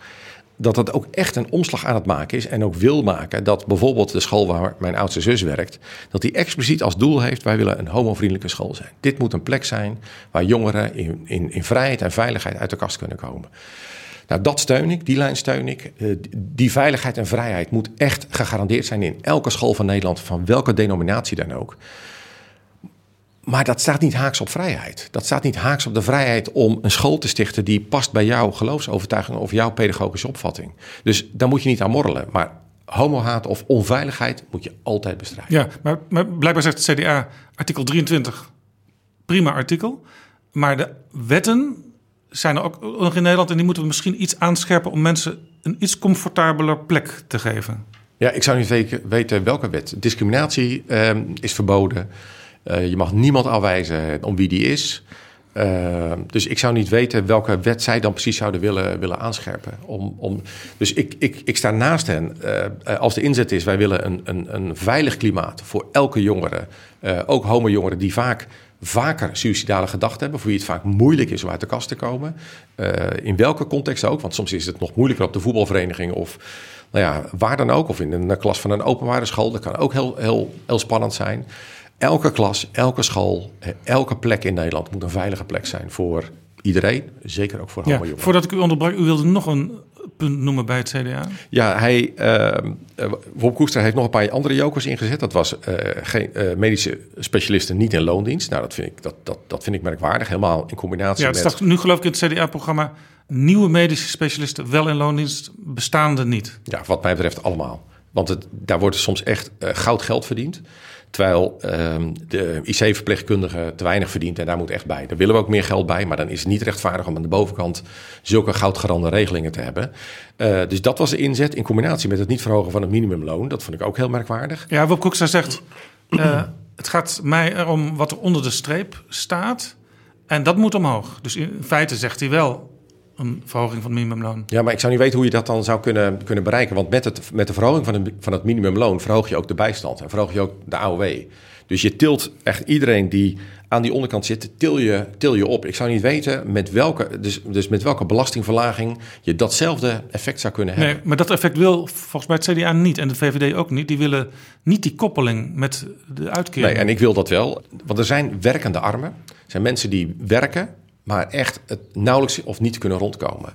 dat dat ook echt een omslag aan het maken is en ook wil maken... dat bijvoorbeeld de school waar mijn oudste zus werkt... dat die expliciet als doel heeft... wij willen een homovriendelijke school zijn. Dit moet een plek zijn waar jongeren in, in vrijheid en veiligheid uit de kast kunnen komen. Nou, dat steun ik, die lijn steun ik. Uh, die veiligheid en vrijheid moet echt gegarandeerd zijn in elke school van Nederland, van welke denominatie dan ook. Maar dat staat niet haaks op vrijheid. Dat staat niet haaks op de vrijheid om een school te stichten die past bij jouw geloofsovertuiging of jouw pedagogische opvatting. Dus daar moet je niet aan morrelen. Maar homohaat of onveiligheid moet je altijd bestrijden. Ja, maar, maar blijkbaar zegt het CDA artikel 23, prima artikel. Maar de wetten zijn er ook nog in Nederland en die moeten we misschien iets aanscherpen om mensen een iets comfortabeler plek te geven. Ja, ik zou niet weten welke wet. Discriminatie uh, is verboden. Uh, je mag niemand afwijzen om wie die is. Uh, dus ik zou niet weten welke wet zij dan precies zouden willen, willen aanscherpen. Om, om, dus ik, ik, ik sta naast hen. Uh, als de inzet is, wij willen een, een, een veilig klimaat voor elke jongere. ook homo-jongeren die vaak vaker suïcidale gedachten hebben, voor wie het vaak moeilijk is om uit de kast te komen. Uh, in welke context ook, want soms is het nog moeilijker op de voetbalvereniging of nou ja, waar dan ook, of in een klas van een openbare school. Dat kan ook heel, heel, heel spannend zijn. Elke klas, elke school, elke plek in Nederland moet een veilige plek zijn voor iedereen, zeker ook voor ja, Voordat ik u onderbrak, u wilde nog een punt noemen bij het CDA? Ja, hij, uh, Wop Koester heeft nog een paar andere jokers ingezet. Dat was uh, geen uh, medische specialisten niet in loondienst. Nou, dat vind ik, dat, dat, dat vind ik merkwaardig. Helemaal in combinatie ja, het met... Staat nu geloof ik in het CDA-programma... nieuwe medische specialisten wel in loondienst, bestaande niet. Ja, wat mij betreft allemaal. Want het, daar wordt soms echt goud geld verdiend. Terwijl um, de IC-verpleegkundige te weinig verdient en daar moet echt bij. Daar willen we ook meer geld bij, maar dan is het niet rechtvaardig om aan de bovenkant zulke goudgarande regelingen te hebben. Uh, dus dat was de inzet in combinatie met het niet verhogen van het minimumloon. Dat vond ik ook heel merkwaardig. Ja, Wop Koekstra zegt, uh, het gaat mij erom wat er onder de streep staat en dat moet omhoog. Dus in feite zegt hij wel, een verhoging van het minimumloon. Ja, maar ik zou niet weten hoe je dat dan zou kunnen, kunnen bereiken. Want met, het, met de verhoging van, het, van het minimumloon verhoog je ook de bijstand en verhoog je ook de AOW. Dus je tilt echt iedereen die aan die onderkant zit, til je, til je op. Ik zou niet weten met welke, dus, dus met welke belastingverlaging je datzelfde effect zou kunnen hebben. Nee, maar dat effect wil volgens mij het CDA niet en de VVD ook niet. Die willen niet die koppeling met de uitkering. Nee, en ik wil dat wel. Want er zijn werkende armen. Er zijn mensen die werken, maar echt het nauwelijks of niet kunnen rondkomen.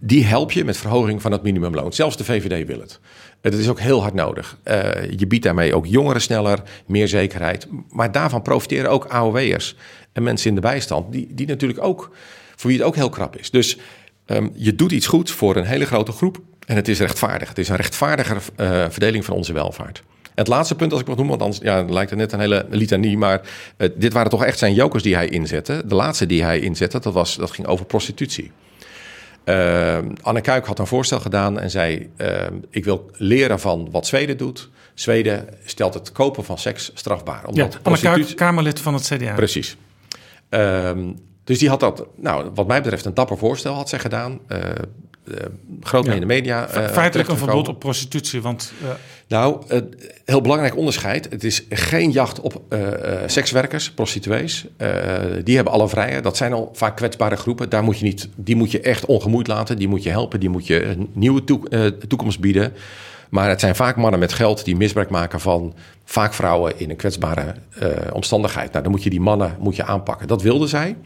Die help je met verhoging van het minimumloon. Zelfs de VVD wil het. Dat is ook heel hard nodig. Uh, je biedt daarmee ook jongeren sneller, meer zekerheid. Maar daarvan profiteren ook AOW'ers en mensen in de bijstand, die, die natuurlijk ook, voor wie het ook heel krap is. Dus um, je doet iets goed voor een hele grote groep en het is rechtvaardig. Het is een rechtvaardige uh, verdeling van onze welvaart. Het laatste punt, als ik mag noemen, want anders ja, lijkt het net een hele litanie. Maar uh, dit waren toch echt zijn jokers die hij inzette. De laatste die hij inzette, dat, was, dat ging over prostitutie. Uh, Anne Kuik had een voorstel gedaan en zei: uh, Ik wil leren van wat Zweden doet. Zweden stelt het kopen van seks strafbaar. Omdat ja, Anne Kuik, Kamerlid van het CDA. Precies. Uh, dus die had dat, nou, wat mij betreft, een dapper voorstel had zij gedaan. Uh, groot in de media. Feitelijk een verbod op prostitutie, want... Nou, uh, heel belangrijk onderscheid. Het is geen jacht op sekswerkers, prostituees. Die hebben alle vrijheid. Dat zijn al vaak kwetsbare groepen. Daar moet je niet, die moet je echt ongemoeid laten. Die moet je helpen. Die moet je een nieuwe toek toekomst bieden. Maar het zijn vaak mannen met geld die misbruik maken van vaak vrouwen in een kwetsbare omstandigheid. Nou, dan moet je die mannen moet je aanpakken. Dat wilden zij.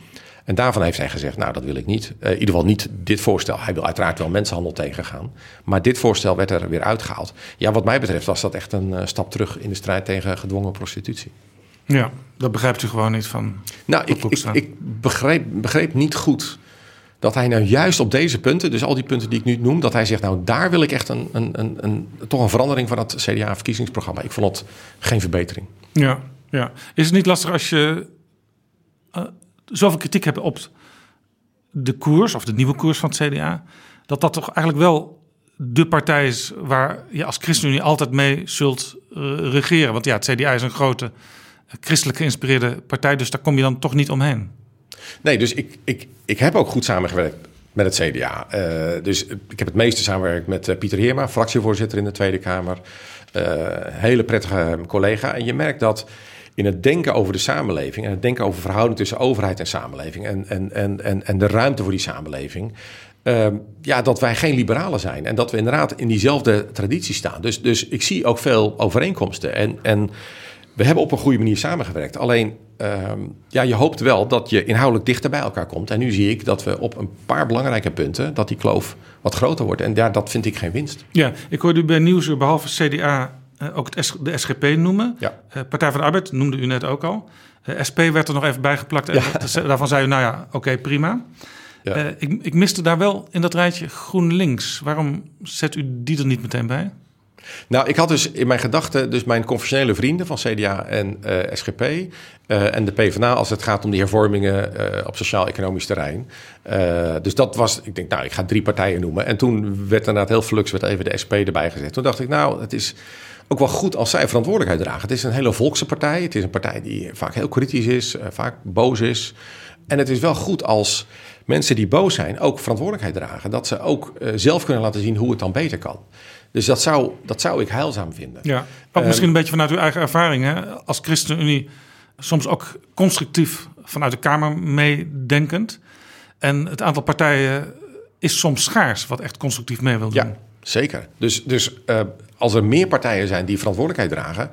En daarvan heeft hij gezegd, nou dat wil ik niet. Uh, in ieder geval niet dit voorstel. Hij wil uiteraard wel mensenhandel tegengaan. Maar dit voorstel werd er weer uitgehaald. Ja, wat mij betreft was dat echt een uh, stap terug in de strijd tegen gedwongen prostitutie. Ja, dat begrijpt u gewoon niet van. Nou, ik, ik, ik begreep, begreep niet goed dat hij nou juist op deze punten, dus al die punten die ik nu noem, dat hij zegt, nou daar wil ik echt een, een, een, een toch een verandering van het CDA-verkiezingsprogramma. Ik vond het geen verbetering. Ja, ja. Is het niet lastig als je uh, zoveel kritiek hebben op de koers, of de nieuwe koers van het CDA, dat dat toch eigenlijk wel de partij is waar je als ChristenUnie altijd mee zult uh, regeren. Want ja, het CDA is een grote christelijk geïnspireerde partij, dus daar kom je dan toch niet omheen. Nee, dus ik, ik, ik heb ook goed samengewerkt met het CDA. Uh, dus ik heb het meeste samengewerkt met Pieter Heerma, fractievoorzitter in de Tweede Kamer. hele prettige collega. En je merkt dat in het denken over de samenleving en het denken over verhouding tussen overheid en samenleving en, en, en, en, en de ruimte voor die samenleving. Uh, ja, dat wij geen liberalen zijn en dat we inderdaad in diezelfde traditie staan. Dus, dus ik zie ook veel overeenkomsten. En, en we hebben op een goede manier samengewerkt. Alleen, uh, ja, je hoopt wel dat je inhoudelijk dichter bij elkaar komt. En nu zie ik dat we op een paar belangrijke punten, dat die kloof wat groter wordt. En ja, dat vind ik geen winst. Ja, ik hoorde u bij Nieuwsuur behalve CDA ook het de SGP noemen. Ja. Uh, Partij van de Arbeid noemde u net ook al. Uh, SP werd er nog even bijgeplakt. En ja. daarvan zei u, nou ja, oké, okay, prima. Ja. ik, ik miste daar wel in dat rijtje GroenLinks. Waarom zet u die er niet meteen bij? Nou, ik had dus in mijn gedachten dus mijn conventionele vrienden van CDA en uh, SGP uh, en de PvdA als het gaat om die hervormingen op sociaal-economisch terrein. dus dat was, ik denk, nou, ik ga drie partijen noemen. En toen werd inderdaad heel flux werd even de SP erbij gezet. Toen dacht ik, nou, het is ook wel goed als zij verantwoordelijkheid dragen. Het is een hele volkse partij. Het is een partij die vaak heel kritisch is, vaak boos is. En het is wel goed als mensen die boos zijn ook verantwoordelijkheid dragen. Dat ze ook zelf kunnen laten zien hoe het dan beter kan. Dus dat zou, dat zou ik heilzaam vinden. Ja, ook um, misschien een beetje vanuit uw eigen ervaring. Hè? Als ChristenUnie soms ook constructief vanuit de Kamer meedenkend. En het aantal partijen is soms schaars wat echt constructief mee wil doen. Ja, zeker. Dus, dus uh, als er meer partijen zijn die verantwoordelijkheid dragen...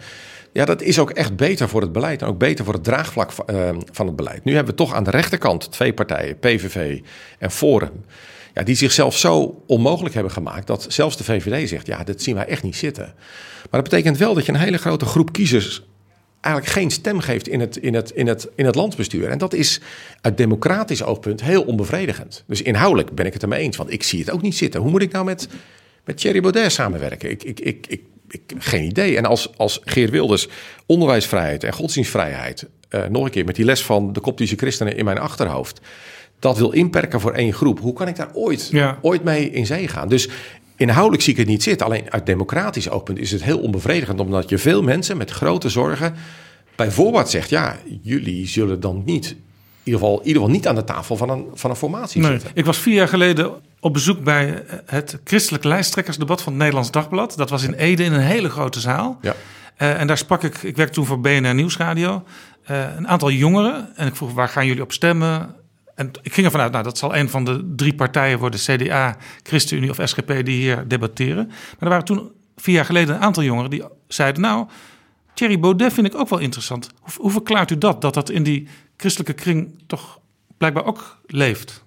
Ja, dat is ook echt beter voor het beleid en ook beter voor het draagvlak uh, van het beleid. Nu hebben we toch aan de rechterkant twee partijen, PVV en Forum ja, die zichzelf zo onmogelijk hebben gemaakt dat zelfs de VVD zegt: ja, dat zien wij echt niet zitten. Maar dat betekent wel dat je een hele grote groep kiezers eigenlijk geen stem geeft in het, in het, in het, in het landsbestuur. En dat is uit democratisch oogpunt heel onbevredigend. Dus inhoudelijk ben ik het ermee eens, want ik zie het ook niet zitten. Hoe moet ik nou met, met Thierry Baudet samenwerken? Ik, ik, ik, ik, ik geen idee. En als, als Geert Wilders onderwijsvrijheid en godsdienstvrijheid... Uh, nog een keer met die les van de koptische christenen in mijn achterhoofd dat wil inperken voor één groep. Hoe kan ik daar ooit, ja. ooit mee in zee gaan? Dus inhoudelijk zie ik het niet zitten. Alleen uit democratisch oogpunt is het heel onbevredigend, omdat je veel mensen met grote zorgen bijvoorbeeld zegt: ja, jullie zullen dan niet ieder geval, in ieder geval niet aan de tafel van een, van een formatie Nee, zitten. ik was vier jaar geleden op bezoek bij het christelijk lijsttrekkersdebat van het Nederlands Dagblad. Dat was in Ede in een hele grote zaal. Ja. Eh, en daar sprak ik, ik werkte toen voor BNR Nieuwsradio, eh, een aantal jongeren. En ik vroeg, waar gaan jullie op stemmen? En ik ging ervan uit, nou, dat zal een van de drie partijen worden, CDA, ChristenUnie of SGP, die hier debatteren. Maar er waren toen vier jaar geleden een aantal jongeren die zeiden, nou, Thierry Baudet vind ik ook wel interessant. Hoe, hoe verklaart u dat, dat dat in die christelijke kring toch blijkbaar ook leeft?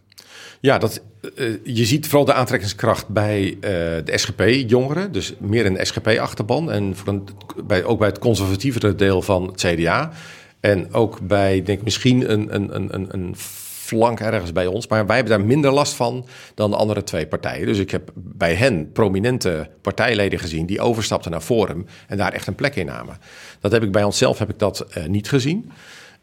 Ja, dat, eh, je ziet vooral de aantrekkingskracht bij eh, de SGP-jongeren. Dus meer een SGP-achterban. En voor een, bij, ook bij het conservatievere deel van het CDA. En ook bij, denk ik, misschien een, een, een, een, flank ergens bij ons. Maar wij hebben daar minder last van dan de andere twee partijen. Dus ik heb bij hen prominente partijleden gezien... die overstapten naar Forum en daar echt een plek in namen. Dat heb ik bij onszelf heb ik dat eh, niet gezien.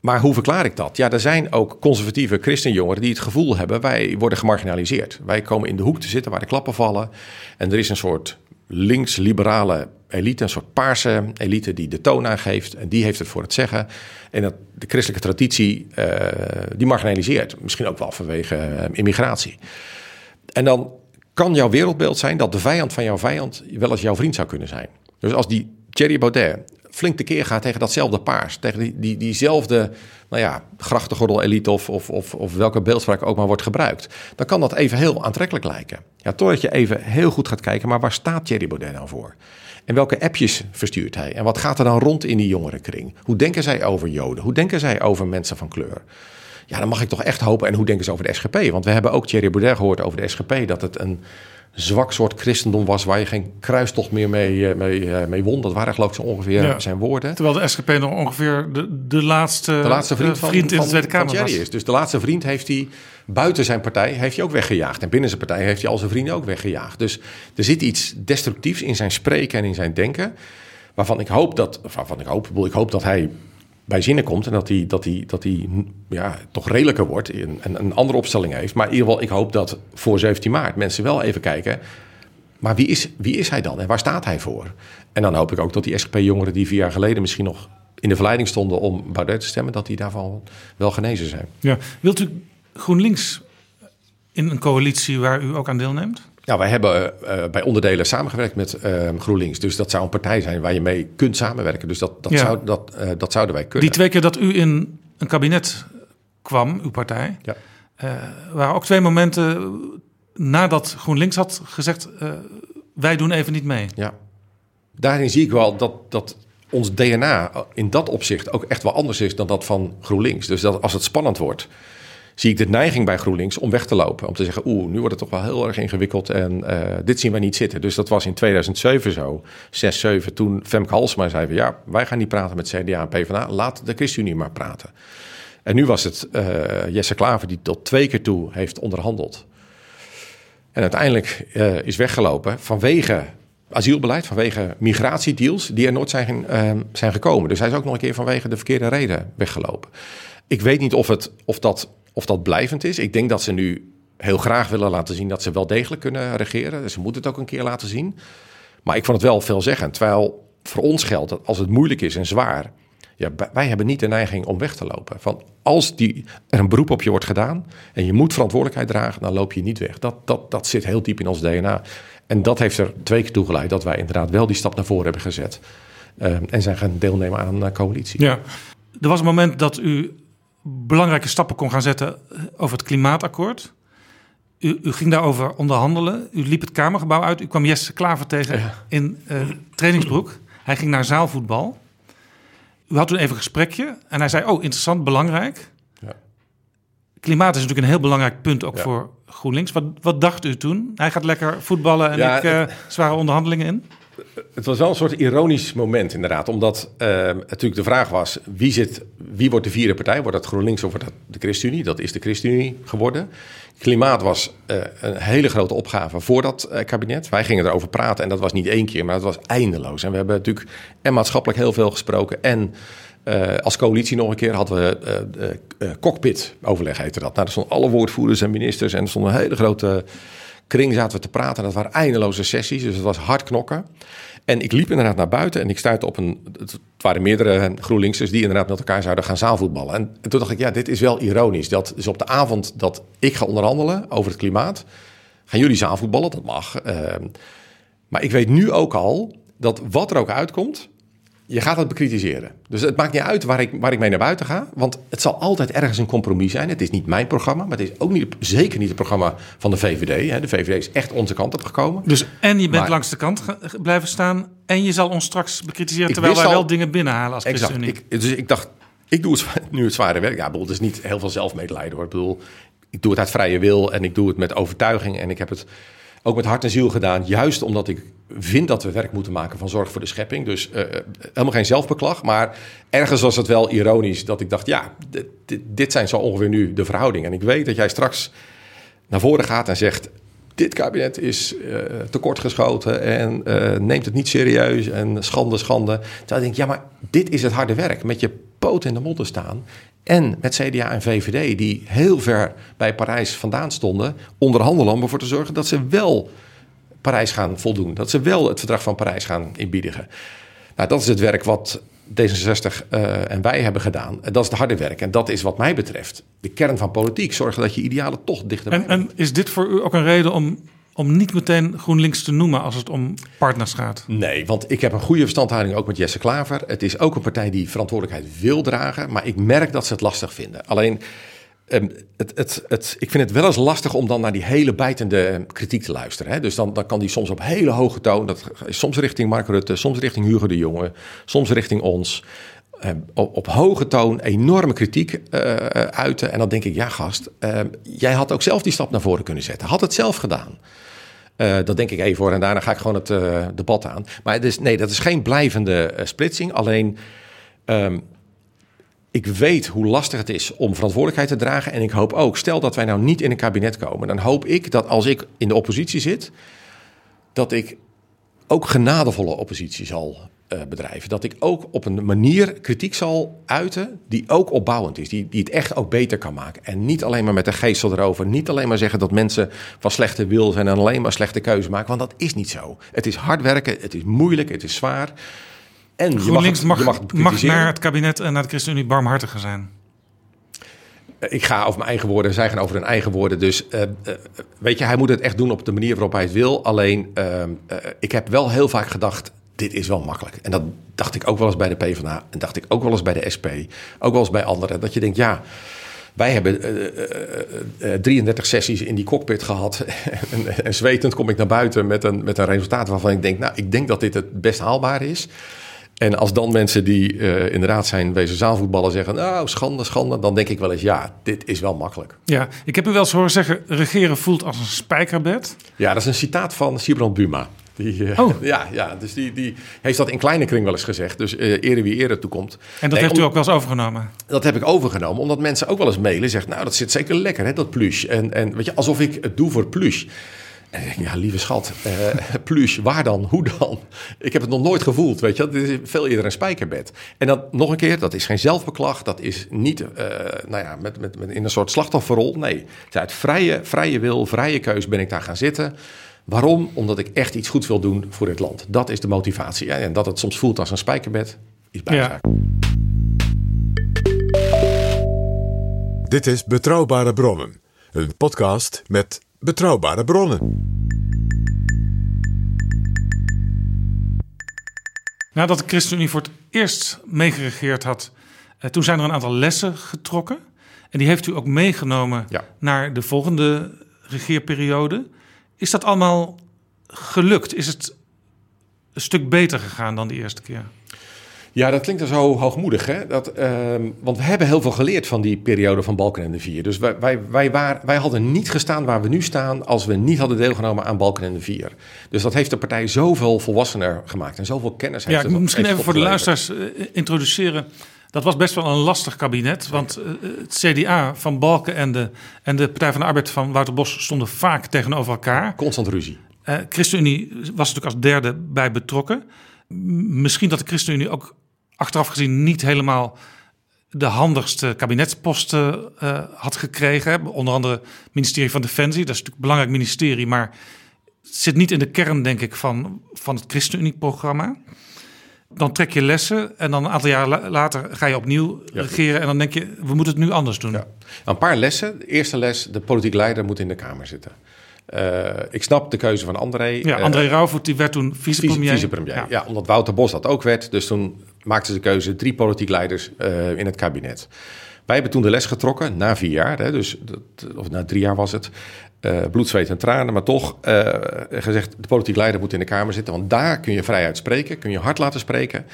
Maar hoe verklaar ik dat? Ja, er zijn ook conservatieve christenjongeren die het gevoel hebben... wij worden gemarginaliseerd. Wij komen in de hoek te zitten waar de klappen vallen. En er is een soort links-liberale elite, een soort paarse elite... die de toon aangeeft en die heeft het voor het zeggen. En dat de christelijke traditie, eh, die marginaliseert. Misschien ook wel vanwege eh, immigratie. En dan kan jouw wereldbeeld zijn dat de vijand van jouw vijand... wel eens jouw vriend zou kunnen zijn. Dus als die Thierry Baudet flink tekeer gaat tegen datzelfde paars. Tegen die, die, diezelfde nou ja, grachtengordel-elite of, of, of, of welke beeldspraak ook maar wordt gebruikt. Dan kan dat even heel aantrekkelijk lijken. Ja, totdat je even heel goed gaat kijken, maar waar staat Thierry Baudet nou voor? En welke appjes verstuurt hij? En wat gaat er dan rond in die jongerenkring? Hoe denken zij over Joden? Hoe denken zij over mensen van kleur? Ja, dan mag ik toch echt hopen. En hoe denken ze over de SGP? Want we hebben ook Thierry Baudet gehoord over de SGP... dat het een zwak soort christendom was... waar je geen kruistocht meer mee, eh, mee, eh, mee won. Dat waren geloof ik zo ongeveer Ja. zijn woorden. Terwijl de SGP nog ongeveer de, de laatste, De laatste vriend, eh, van, vriend in van, de Tweede Kamer was. is. Dus de laatste vriend heeft hij buiten zijn partij heeft hij ook weggejaagd. En binnen zijn partij heeft hij al zijn vrienden ook weggejaagd. Dus er zit iets destructiefs in zijn spreken en in zijn denken. Waarvan ik hoop dat, waarvan ik hoop, ik hoop dat hij bij zinnen komt en dat hij, dat hij, dat hij ja, toch redelijker wordt en en een andere opstelling heeft. Maar in ieder geval, ik hoop dat voor 17 maart mensen wel even kijken. Maar wie is, wie is hij dan en waar staat hij voor? En dan hoop ik ook dat die SGP-jongeren die vier jaar geleden misschien nog in de verleiding stonden om Baudet te stemmen, dat die daarvan wel genezen zijn. Ja. Wilt u GroenLinks in een coalitie waar u ook aan deelneemt? Nou, wij hebben eh, bij onderdelen samengewerkt met eh, GroenLinks. Dus dat zou een partij zijn waar je mee kunt samenwerken. Dus dat, dat, Ja. zou, dat, eh, dat zouden wij kunnen. Die twee keer dat u in een kabinet kwam, uw partij, Ja. eh, waren ook twee momenten nadat GroenLinks had gezegd: eh, wij doen even niet mee. Ja. Daarin zie ik wel dat, dat ons DNA in dat opzicht ook echt wel anders is dan dat van GroenLinks. Dus dat als het spannend wordt, zie ik de neiging bij GroenLinks om weg te lopen. Om te zeggen, oeh, nu wordt het toch wel heel erg ingewikkeld en eh, dit zien wij niet zitten. Dus dat was in 2007 zo, 6, 7, toen Femke Halsma zei van, ja, wij gaan niet praten met CDA en PvdA, laat de ChristenUnie maar praten. En nu was het eh, Jesse Klaver die tot twee keer toe heeft onderhandeld. En uiteindelijk eh, is weggelopen vanwege asielbeleid, vanwege migratiedeals die er nooit zijn, zijn gekomen. Dus hij is ook nog een keer vanwege de verkeerde reden weggelopen. Ik weet niet of, het, of, dat, of dat blijvend is. Ik denk dat ze nu heel graag willen laten zien dat ze wel degelijk kunnen regeren. Ze moeten het ook een keer laten zien. Maar ik vond het wel veelzeggend. Terwijl voor ons geldt dat als het moeilijk is en zwaar... Ja, wij hebben niet de neiging om weg te lopen. Van als die, er een beroep op je wordt gedaan en je moet verantwoordelijkheid dragen, dan loop je niet weg. Dat, dat, dat zit heel diep in ons DNA. En dat heeft er twee keer toe geleid dat wij inderdaad wel die stap naar voren hebben gezet. eh, en zijn gaan deelnemen aan een eh, coalitie. Ja. Er was een moment dat u belangrijke stappen kon gaan zetten over het klimaatakkoord. U, u ging daarover onderhandelen. U liep het Kamergebouw uit. U kwam Jesse Klaver tegen in eh, trainingsbroek. Hij ging naar zaalvoetbal. U had toen even een gesprekje en hij zei: Oh, interessant, belangrijk. Ja. Klimaat is natuurlijk een heel belangrijk punt ook Ja. voor GroenLinks. Wat, wat dacht u toen? Hij gaat lekker voetballen en ik eh, zware onderhandelingen in. Het was wel een soort ironisch moment inderdaad. Omdat eh, natuurlijk de vraag was, wie, zit, wie wordt de vierde partij? Wordt dat GroenLinks of wordt dat de ChristenUnie? Dat is de ChristenUnie geworden. Klimaat was eh, een hele grote opgave voor dat eh, kabinet. Wij gingen erover praten en dat was niet één keer, maar dat was eindeloos. En we hebben natuurlijk en maatschappelijk heel veel gesproken en... als coalitie nog een keer hadden we eh, eh, cockpit overleg heette dat. Nou, er stonden alle woordvoerders en ministers en er stond een hele grote kring zaten we te praten. En dat waren eindeloze sessies, dus het was hard knokken. En ik liep inderdaad naar buiten en ik stuitte op een... Het waren meerdere GroenLinksers die inderdaad met elkaar zouden gaan zaalvoetballen. En, toen dacht ik, ja, dit is wel ironisch. Dat is op de avond dat ik ga onderhandelen over het klimaat... gaan jullie zaalvoetballen, dat mag. Ehm, maar ik weet nu ook al dat wat er ook uitkomt je gaat het bekritiseren. Dus het maakt niet uit waar ik, waar ik mee naar buiten ga. Want het zal altijd ergens een compromis zijn. Het is niet mijn programma, maar het is ook niet, zeker niet het programma van de VVD. De VVD is echt onze kant op gekomen. Dus en je bent langs de kant blijven staan. En je zal ons straks bekritiseren terwijl wij wel dingen binnenhalen als exact. Ik, dus ik dacht, ik doe het, nu het zware werk. Ja, bedoel, het is niet heel veel zelfmedelijden hoor. Ik bedoel, ik doe het uit vrije wil en ik doe het met overtuiging. En ik heb het ook met hart en ziel gedaan. Juist omdat ik vind dat we werk moeten maken van zorg voor de schepping. Dus uh, helemaal geen zelfbeklag. Maar ergens was het wel ironisch dat ik dacht: ja, dit, zijn zo ongeveer nu de verhoudingen. En ik weet dat jij straks naar voren gaat en zegt: dit kabinet is uh, tekortgeschoten en neemt het niet serieus en schande, schande. Terwijl ik denk: ja, maar dit is het harde werk. Met je poot in de modder staan. En met CDA en VVD, die heel ver bij Parijs vandaan stonden, onderhandelen om ervoor te zorgen dat ze wel Parijs gaan voldoen. Dat ze wel het verdrag van Parijs gaan inbiedigen. Nou, dat is het werk wat D66 uh, en wij hebben gedaan. Dat is het harde werk. En dat is wat mij betreft de kern van politiek. Zorgen dat je idealen toch dichter en, en is dit voor u ook een reden om, om niet meteen GroenLinks te noemen als het om partners gaat? Nee, want ik heb een goede verstandhouding ook met Jesse Klaver. Het is ook een partij die verantwoordelijkheid wil dragen. Maar ik merk dat ze het lastig vinden. Alleen Ehm, het, het, het, ik vind het wel eens lastig om dan naar die hele bijtende kritiek te luisteren. Hè? Dus dan, dan kan die soms op hele hoge toon, dat soms richting Mark Rutte, soms richting Hugo de Jonge, soms richting ons. Ehm, op, op, hoge toon enorme kritiek uh, uiten. En dan denk ik, ja gast, ehm, jij had ook zelf die stap naar voren kunnen zetten. Had het zelf gedaan. Uh, dat denk ik even voor en daarna ga ik gewoon het debat aan. Maar dus, nee, dat is geen blijvende splitsing. Alleen ik weet hoe lastig het is om verantwoordelijkheid te dragen. En ik hoop ook, stel dat wij nou niet in een kabinet komen, dan hoop ik dat als ik in de oppositie zit, dat ik ook genadevolle oppositie zal bedrijven. Dat ik ook op een manier kritiek zal uiten die ook opbouwend is. Die, die het echt ook beter kan maken. En niet alleen maar met de geestel erover. Niet alleen maar zeggen dat mensen van slechte wil zijn en alleen maar slechte keuzes maken. Want dat is niet zo. Het is hard werken, het is moeilijk, het is zwaar. En GroenLinks mag, mag, mag naar het kabinet en naar de ChristenUnie barmhartiger zijn. Eh, ik ga over mijn eigen woorden, zij gaan over hun eigen woorden. Dus uh, uh, weet je, hij moet het echt doen op de manier waarop hij het wil. Alleen, uh, ik heb wel heel vaak gedacht, dit is wel makkelijk. En dat dacht ik ook wel eens bij de PvdA. En dacht ik ook wel eens bij de SP. Ook wel eens bij anderen. Dat je denkt, ja, wij hebben 33 sessies in die cockpit gehad. en, en, zwetend kom ik naar buiten met een, met een resultaat waarvan ik denk, nou, ik denk dat dit het best haalbaar is. En als dan mensen die uh, inderdaad zijn wezen zaalvoetballen zeggen... nou, schande, schande, dan denk ik wel eens... ja, dit is wel makkelijk. Ja, ik heb u wel eens horen zeggen... regeren voelt als een spijkerbed. Ja, dat is een citaat van Sibrand Buma. Die, uh, oh. Ja, ja, dus die, die heeft dat in kleine kring wel eens gezegd. Dus uh, eerder wie eerder toekomt. En dat heeft u ook wel eens overgenomen? Dat heb ik overgenomen, omdat mensen ook wel eens mailen. Zegt, nou, dat zit zeker lekker, hè, dat plush. En, en weet je, alsof ik het doe voor plush. En ik denk, ja, lieve schat, uh, plus, waar dan? Hoe dan? Ik heb het nog nooit gevoeld, weet je. Dit is veel eerder een spijkerbed. En dan nog een keer, dat is geen zelfbeklag. Dat is niet, uh, nou ja, met, met, met, in een soort slachtofferrol. Nee, uit vrije, vrije wil, vrije keus ben ik daar gaan zitten. Waarom? Omdat ik echt iets goeds wil doen voor dit land. Dat is de motivatie. En dat het soms voelt als een spijkerbed, is bijzaak. Ja. Dit is Betrouwbare Bronnen. Een podcast met Betrouwbare bronnen. Nadat de ChristenUnie voor het eerst meegeregeerd had, eh, toen zijn er een aantal lessen getrokken. En die heeft u ook meegenomen naar de volgende regeerperiode. Is dat allemaal gelukt? Is het een stuk beter gegaan dan de eerste keer? Ja, dat klinkt er zo hoogmoedig. Hè? Dat, ehm, want we hebben heel veel geleerd van die periode van Balken de Vier. Dus wij, wij, wij, waar, wij hadden niet gestaan waar we nu staan als we niet hadden deelgenomen aan Balken de Vier. Dus dat heeft de partij zoveel volwassener gemaakt en zoveel kennis. Ja, ik moet misschien even voor de luisteraars uh, introduceren. Dat was best wel een lastig kabinet, want uh, het CDA van Balken en de, en de Partij van de Arbeid van Wouter Bos stonden vaak tegenover elkaar. Constant ruzie. Uh, ChristenUnie was natuurlijk als derde bij betrokken. Misschien dat de ChristenUnie ook achteraf gezien niet helemaal de handigste kabinetsposten uh, had gekregen. Onder andere het ministerie van Defensie. Dat is natuurlijk een belangrijk ministerie, maar het zit niet in de kern, denk ik, van, van het ChristenUnie-programma. Dan trek je lessen en dan een aantal jaar later ga je opnieuw regeren. En dan denk je, we moeten het nu anders doen. Ja. Een paar lessen. De eerste les, de politiek leider moet in de Kamer zitten. Uh, ik snap de keuze van André. Ja, André uh, Rauwvoet die werd toen vicepremier. Vicepremier, ja. ja. omdat Wouter Bos dat ook werd. Dus toen maakten ze de keuze drie politiek leiders uh, in het kabinet. Wij hebben toen de les getrokken, na vier jaar, hè, dus dat, of na drie jaar was het. Uh, bloed, zweet en tranen, maar toch uh, gezegd: de politiek leider moet in de Kamer zitten, want daar kun je vrijheid spreken, kun je hard laten spreken.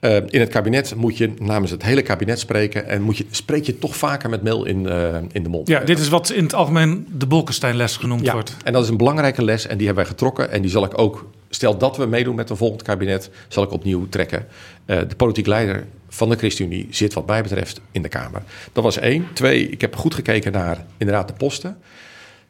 Uh, in het kabinet moet je namens het hele kabinet spreken en moet je, spreek je toch vaker met mail in, in de mond. Ja, dit is wat in het algemeen de Bolkestein-les genoemd ja, wordt. En dat is een belangrijke les en die hebben wij getrokken en die zal ik ook, stel dat we meedoen met een volgend kabinet, zal ik opnieuw trekken. de politiek leider van de ChristenUnie zit wat mij betreft in de Kamer. Dat was één. Twee, ik heb goed gekeken naar inderdaad de posten.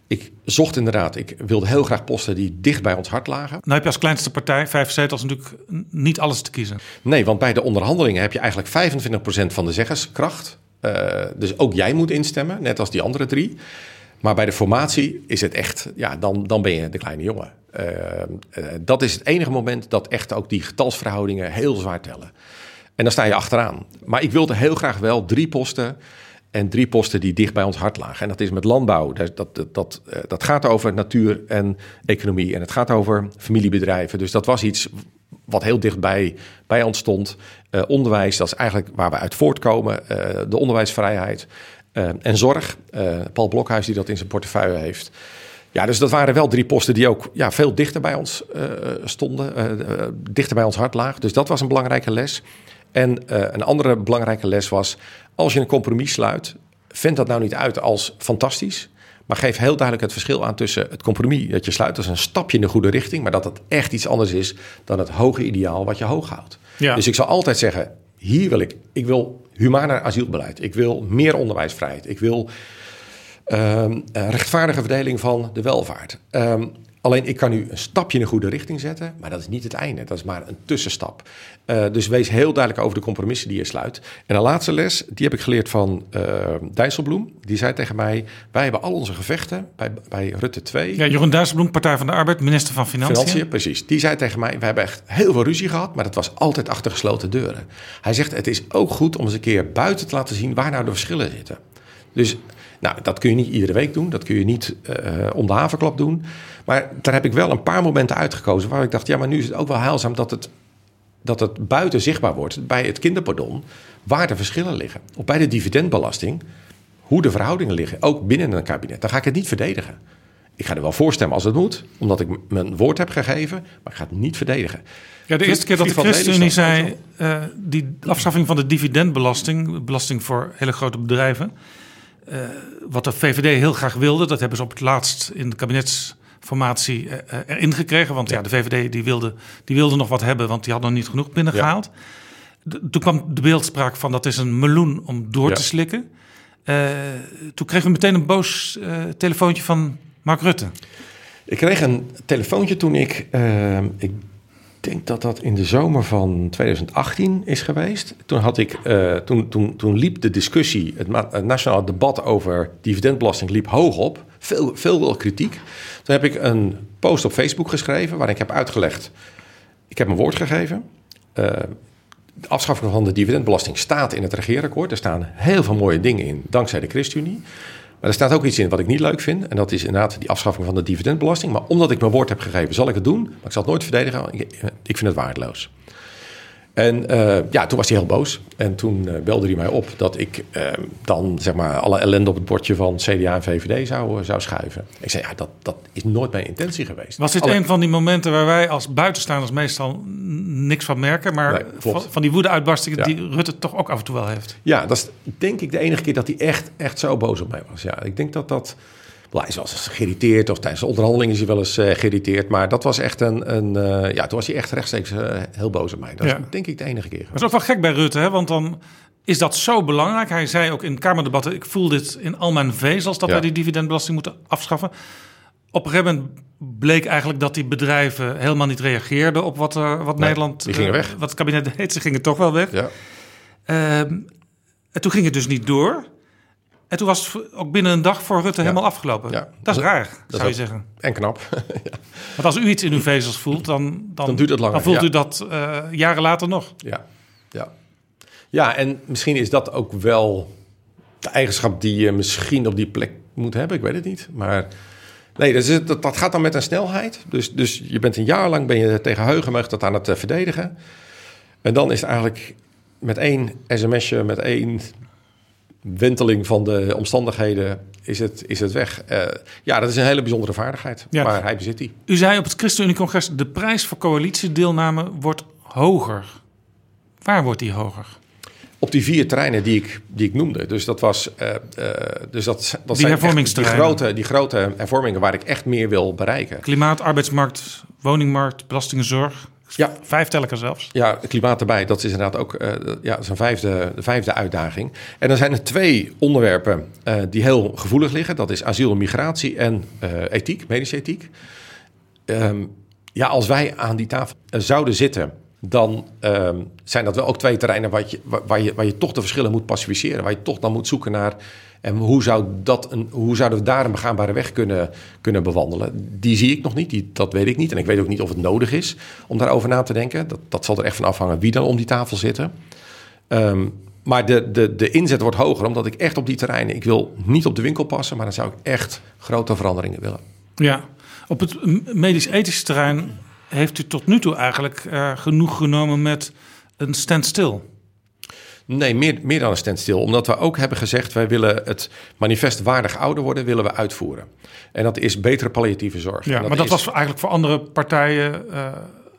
Ik zocht inderdaad, ik wilde heel graag posten die dicht bij ons hart lagen. Nou heb je als kleinste partij, vijf zetels, natuurlijk niet alles te kiezen. Nee, want bij de onderhandelingen heb je eigenlijk 25% van de zeggerskracht. Uh, dus ook jij moet instemmen, net als die andere drie. Maar bij de formatie is het echt, ja, dan, dan ben je de kleine jongen. Uh, uh, dat is het enige moment dat echt ook die getalsverhoudingen heel zwaar tellen. En dan sta je achteraan. Maar ik wilde heel graag wel drie posten. En drie posten die dicht bij ons hart lagen. En dat is met landbouw. Dat, dat, dat, dat gaat over natuur en economie. En het gaat over familiebedrijven. Dus dat was iets wat heel dichtbij bij ons stond. Uh, onderwijs, dat is eigenlijk waar we uit voortkomen. Uh, de onderwijsvrijheid. En zorg. Paul Blokhuis die dat in zijn portefeuille heeft. Ja, dus dat waren wel drie posten die ook ja, veel dichter bij ons stonden. dichter bij ons hart lagen. Dus dat was een belangrijke les. En uh, een andere belangrijke les was: als je een compromis sluit, vind dat nou niet uit als fantastisch. Maar geef heel duidelijk het verschil aan tussen het compromis dat je sluit als een stapje in de goede richting, maar dat het echt iets anders is dan het hoge ideaal wat je hoog houdt. Ja. Dus ik zal altijd zeggen: hier wil ik, ik wil humaner asielbeleid, ik wil meer onderwijsvrijheid, ik wil um, rechtvaardige verdeling van de welvaart. Um, Alleen ik kan nu een stapje in de goede richting zetten, maar dat is niet het einde. Dat is maar een tussenstap. Uh, dus wees heel duidelijk over de compromissen die je sluit. En de laatste les, die heb ik geleerd van uh, Dijsselbloem. Die zei tegen mij, wij hebben al onze gevechten bij, bij Rutte 2. Ja, Jeroen Dijsselbloem, Partij van de Arbeid, minister van Financiën. Financiën, precies. Die zei tegen mij, we hebben echt heel veel ruzie gehad, maar dat was altijd achter gesloten deuren. Hij zegt, het is ook goed om eens een keer buiten te laten zien waar nou de verschillen zitten. Dus nou, dat kun je niet iedere week doen. Dat kun je niet uh, om de havenklap doen. Maar daar heb ik wel een paar momenten uitgekozen waar ik dacht, ja, maar nu is het ook wel heilzaam dat het, dat het buiten zichtbaar wordt bij het kinderpardon, waar de verschillen liggen. Of bij de dividendbelasting, hoe de verhoudingen liggen, ook binnen een kabinet. Dan ga ik het niet verdedigen. Ik ga er wel voorstemmen als het moet, omdat ik mijn woord heb gegeven, maar ik ga het niet verdedigen. Ja, de eerste keer dat de ChristenUnie zei, uh, die afschaffing van de dividendbelasting, belasting voor hele grote bedrijven, uh, wat de VVD heel graag wilde, dat hebben ze op het laatst in de kabinets formatie uh, erin gekregen. Want ja. de VVD die wilde, die wilde nog wat hebben, want die had nog niet genoeg binnengehaald. Ja. toen kwam de beeldspraak van dat is een meloen om door ja. te slikken. Uh, toen kregen we meteen een boos uh, telefoontje van Mark Rutte. Ik kreeg een telefoontje toen ik, ik denk dat dat in de zomer van 2018 is geweest. Toen, had ik, toen, toen, toen liep de discussie, het, het nationaal debat over dividendbelasting liep hoog op. Veel, veel kritiek. Toen heb ik een post op Facebook geschreven waarin ik heb uitgelegd. Ik heb mijn woord gegeven. Uh, de afschaffing van de dividendbelasting staat in het regeerakkoord. Er staan heel veel mooie dingen in, dankzij de ChristenUnie. Maar er staat ook iets in wat ik niet leuk vind. En dat is inderdaad die afschaffing van de dividendbelasting. Maar omdat ik mijn woord heb gegeven, zal ik het doen. Maar ik zal het nooit verdedigen. Ik vind het waardeloos. En uh, ja, toen was hij heel boos. En toen uh, belde hij mij op dat ik uh, dan zeg maar alle ellende op het bordje van CDA en VVD zou, zou schuiven. Ik zei, ja, dat, dat is nooit mijn intentie geweest. Was dit een van die momenten waar wij als buitenstaanders meestal niks van merken, maar nee, van, van, die woede-uitbarstingen ja. die Rutte toch ook af en toe wel heeft? Ja, dat is denk ik de enige keer dat hij echt, echt zo boos op mij was. Ja, ik denk dat dat hij is wel eens geïrriteerd of tijdens de onderhandeling is hij wel eens uh, geïrriteerd. Maar dat was echt een, een uh, ja, toen was hij echt rechtstreeks uh, heel boos op mij. Dat ja. is denk ik de enige keer. Dat is ook wel gek bij Rutte, hè? want dan is dat zo belangrijk. Hij zei ook in Kamerdebatten, ik voel dit in al mijn vezels dat ja. wij die dividendbelasting moeten afschaffen. Op een gegeven moment bleek eigenlijk dat die bedrijven helemaal niet reageerden op wat, wat nee, Nederland, die gingen weg. wat het kabinet deed. Ze gingen toch wel weg. Ja. Ehm, En toen ging het dus niet door. En toen was het ook binnen een dag voor Rutte helemaal afgelopen. Ja. Dat is raar, Dat zou je zeggen. En knap. ja. Want als u iets in uw vezels voelt, dan, dan, Dan duurt het langer, Dan voelt u dat eh, jaren later nog. Ja, ja. ja, en misschien is dat ook wel de eigenschap die je misschien op die plek moet hebben. Ik weet het niet. Maar nee, dat, is, dat, dat gaat dan met een snelheid. Dus, dus je bent een jaar lang ben je tegen heugenmeug dat aan het eh, verdedigen. En dan is het eigenlijk met één sms'je, met één wenteling van de omstandigheden, is het, is het weg. Eh, ja, dat is een hele bijzondere vaardigheid. Ja. Maar hij bezit die. U zei op het ChristenUnie-congres... de prijs voor coalitiedeelname wordt hoger. Waar wordt die hoger? Op die vier terreinen die ik, die ik noemde. Dus dat was. eh, eh, dus dat, dat zijn echt die grote, die grote hervormingen waar ik echt meer wil bereiken. Klimaat, arbeidsmarkt, woningmarkt, belastingenzorg. Ja. Vijf tel ik er zelfs. Ja, klimaat erbij, dat is inderdaad ook eh, ja, een vijfde, de vijfde uitdaging. En dan zijn er twee onderwerpen eh, die heel gevoelig liggen. Dat is asiel en migratie en eh, ethiek, medische ethiek. Ehm, ja, als wij aan die tafel zouden zitten, dan ehm, zijn dat wel ook twee terreinen waar je, waar, waar je, waar je toch de verschillen moet pacificeren. Waar je toch dan moet zoeken naar en hoe, zou dat een, hoe zouden we daar een begaanbare weg kunnen, kunnen bewandelen. Die zie ik nog niet, die, dat weet ik niet. En ik weet ook niet of het nodig is om daarover na te denken. Dat, dat zal er echt van afhangen wie dan om die tafel zitten. Ehm, maar de, de, de inzet wordt hoger, omdat ik echt op die terreinen... ik wil niet op de winkel passen, maar dan zou ik echt grote veranderingen willen. Ja, op het medisch-ethische terrein heeft u tot nu toe eigenlijk eh, genoeg genomen met een standstill. Nee, meer, meer dan een standstill. Omdat we ook hebben gezegd... wij willen het manifest waardig ouder worden... willen we uitvoeren. En dat is betere palliatieve zorg. Ja, maar dat is- was eigenlijk voor andere partijen... eh,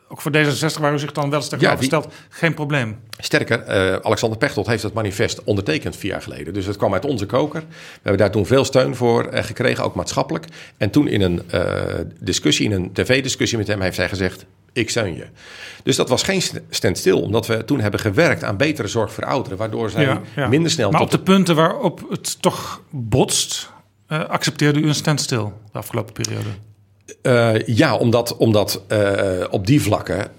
ook voor D66, waar u zich dan wel eens tegenover die- stelt, geen probleem. Sterker, eh, Alexander Pechtold heeft het manifest ondertekend vier jaar geleden. Dus het kwam uit onze koker. We hebben daar toen veel steun voor eh, gekregen, ook maatschappelijk. En toen in een discussie, in een tv-discussie met hem, heeft hij gezegd: Ik steun je. Dus dat was geen st- standstill, omdat we toen hebben gewerkt aan betere zorg voor ouderen, waardoor zij Ja, ja. minder snel Maar tot op de punten waarop het toch botst, eh, accepteerde u een standstill de afgelopen periode. Eh, ja, omdat, omdat eh, op die vlakken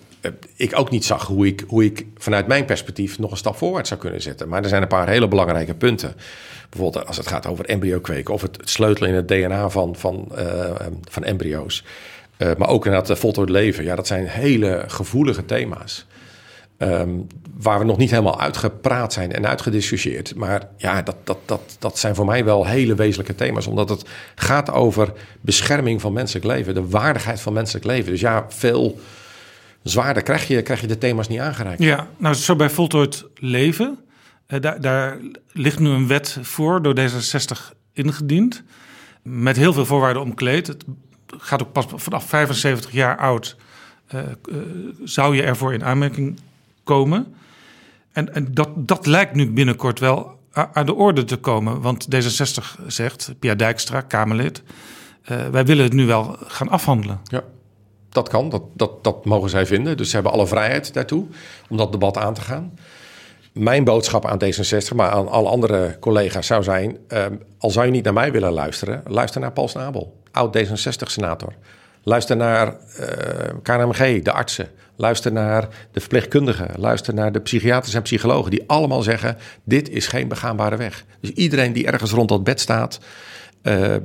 ik ook niet zag hoe ik, hoe ik vanuit mijn perspectief nog een stap voorwaarts zou kunnen zetten. Maar er zijn een paar hele belangrijke punten. Bijvoorbeeld als het gaat over embryo kweken of het, sleutelen in het DNA van, van, van embryo's. Eh, maar ook inderdaad het voltooid leven. Ja, dat zijn hele gevoelige thema's. Ehm, waar we nog niet helemaal uitgepraat zijn en uitgediscussieerd. Maar ja, dat, dat, dat, dat zijn voor mij wel hele wezenlijke thema's. Omdat het gaat over bescherming van menselijk leven. De waardigheid van menselijk leven. Dus ja, veel zwaarder krijg je, krijg je de thema's niet aangereikt. Ja, nou zo bij voltooid leven. eh, daar, daar ligt nu een wet voor door D66 ingediend. Met heel veel voorwaarden omkleed. Het gaat ook pas vanaf 75 jaar oud. eh, eh, zou je ervoor in aanmerking komen. En, en dat, dat lijkt nu binnenkort wel aan de orde te komen. Want D66 zegt, Pia Dijkstra, Kamerlid... eh, wij willen het nu wel gaan afhandelen. Ja, dat kan. Dat, dat, dat mogen zij vinden. Dus ze hebben alle vrijheid daartoe om dat debat aan te gaan. Mijn boodschap aan D66, maar aan alle andere collega's zou zijn... ehm, al zou je niet naar mij willen luisteren, luister naar Paul Snabel, oud D66-senator. Luister naar eh, KNMG, de artsen. Luister naar de verpleegkundigen. Luister naar de psychiaters en psychologen... die allemaal zeggen, dit is geen begaanbare weg. Dus iedereen die ergens rond dat bed staat... eh, eh,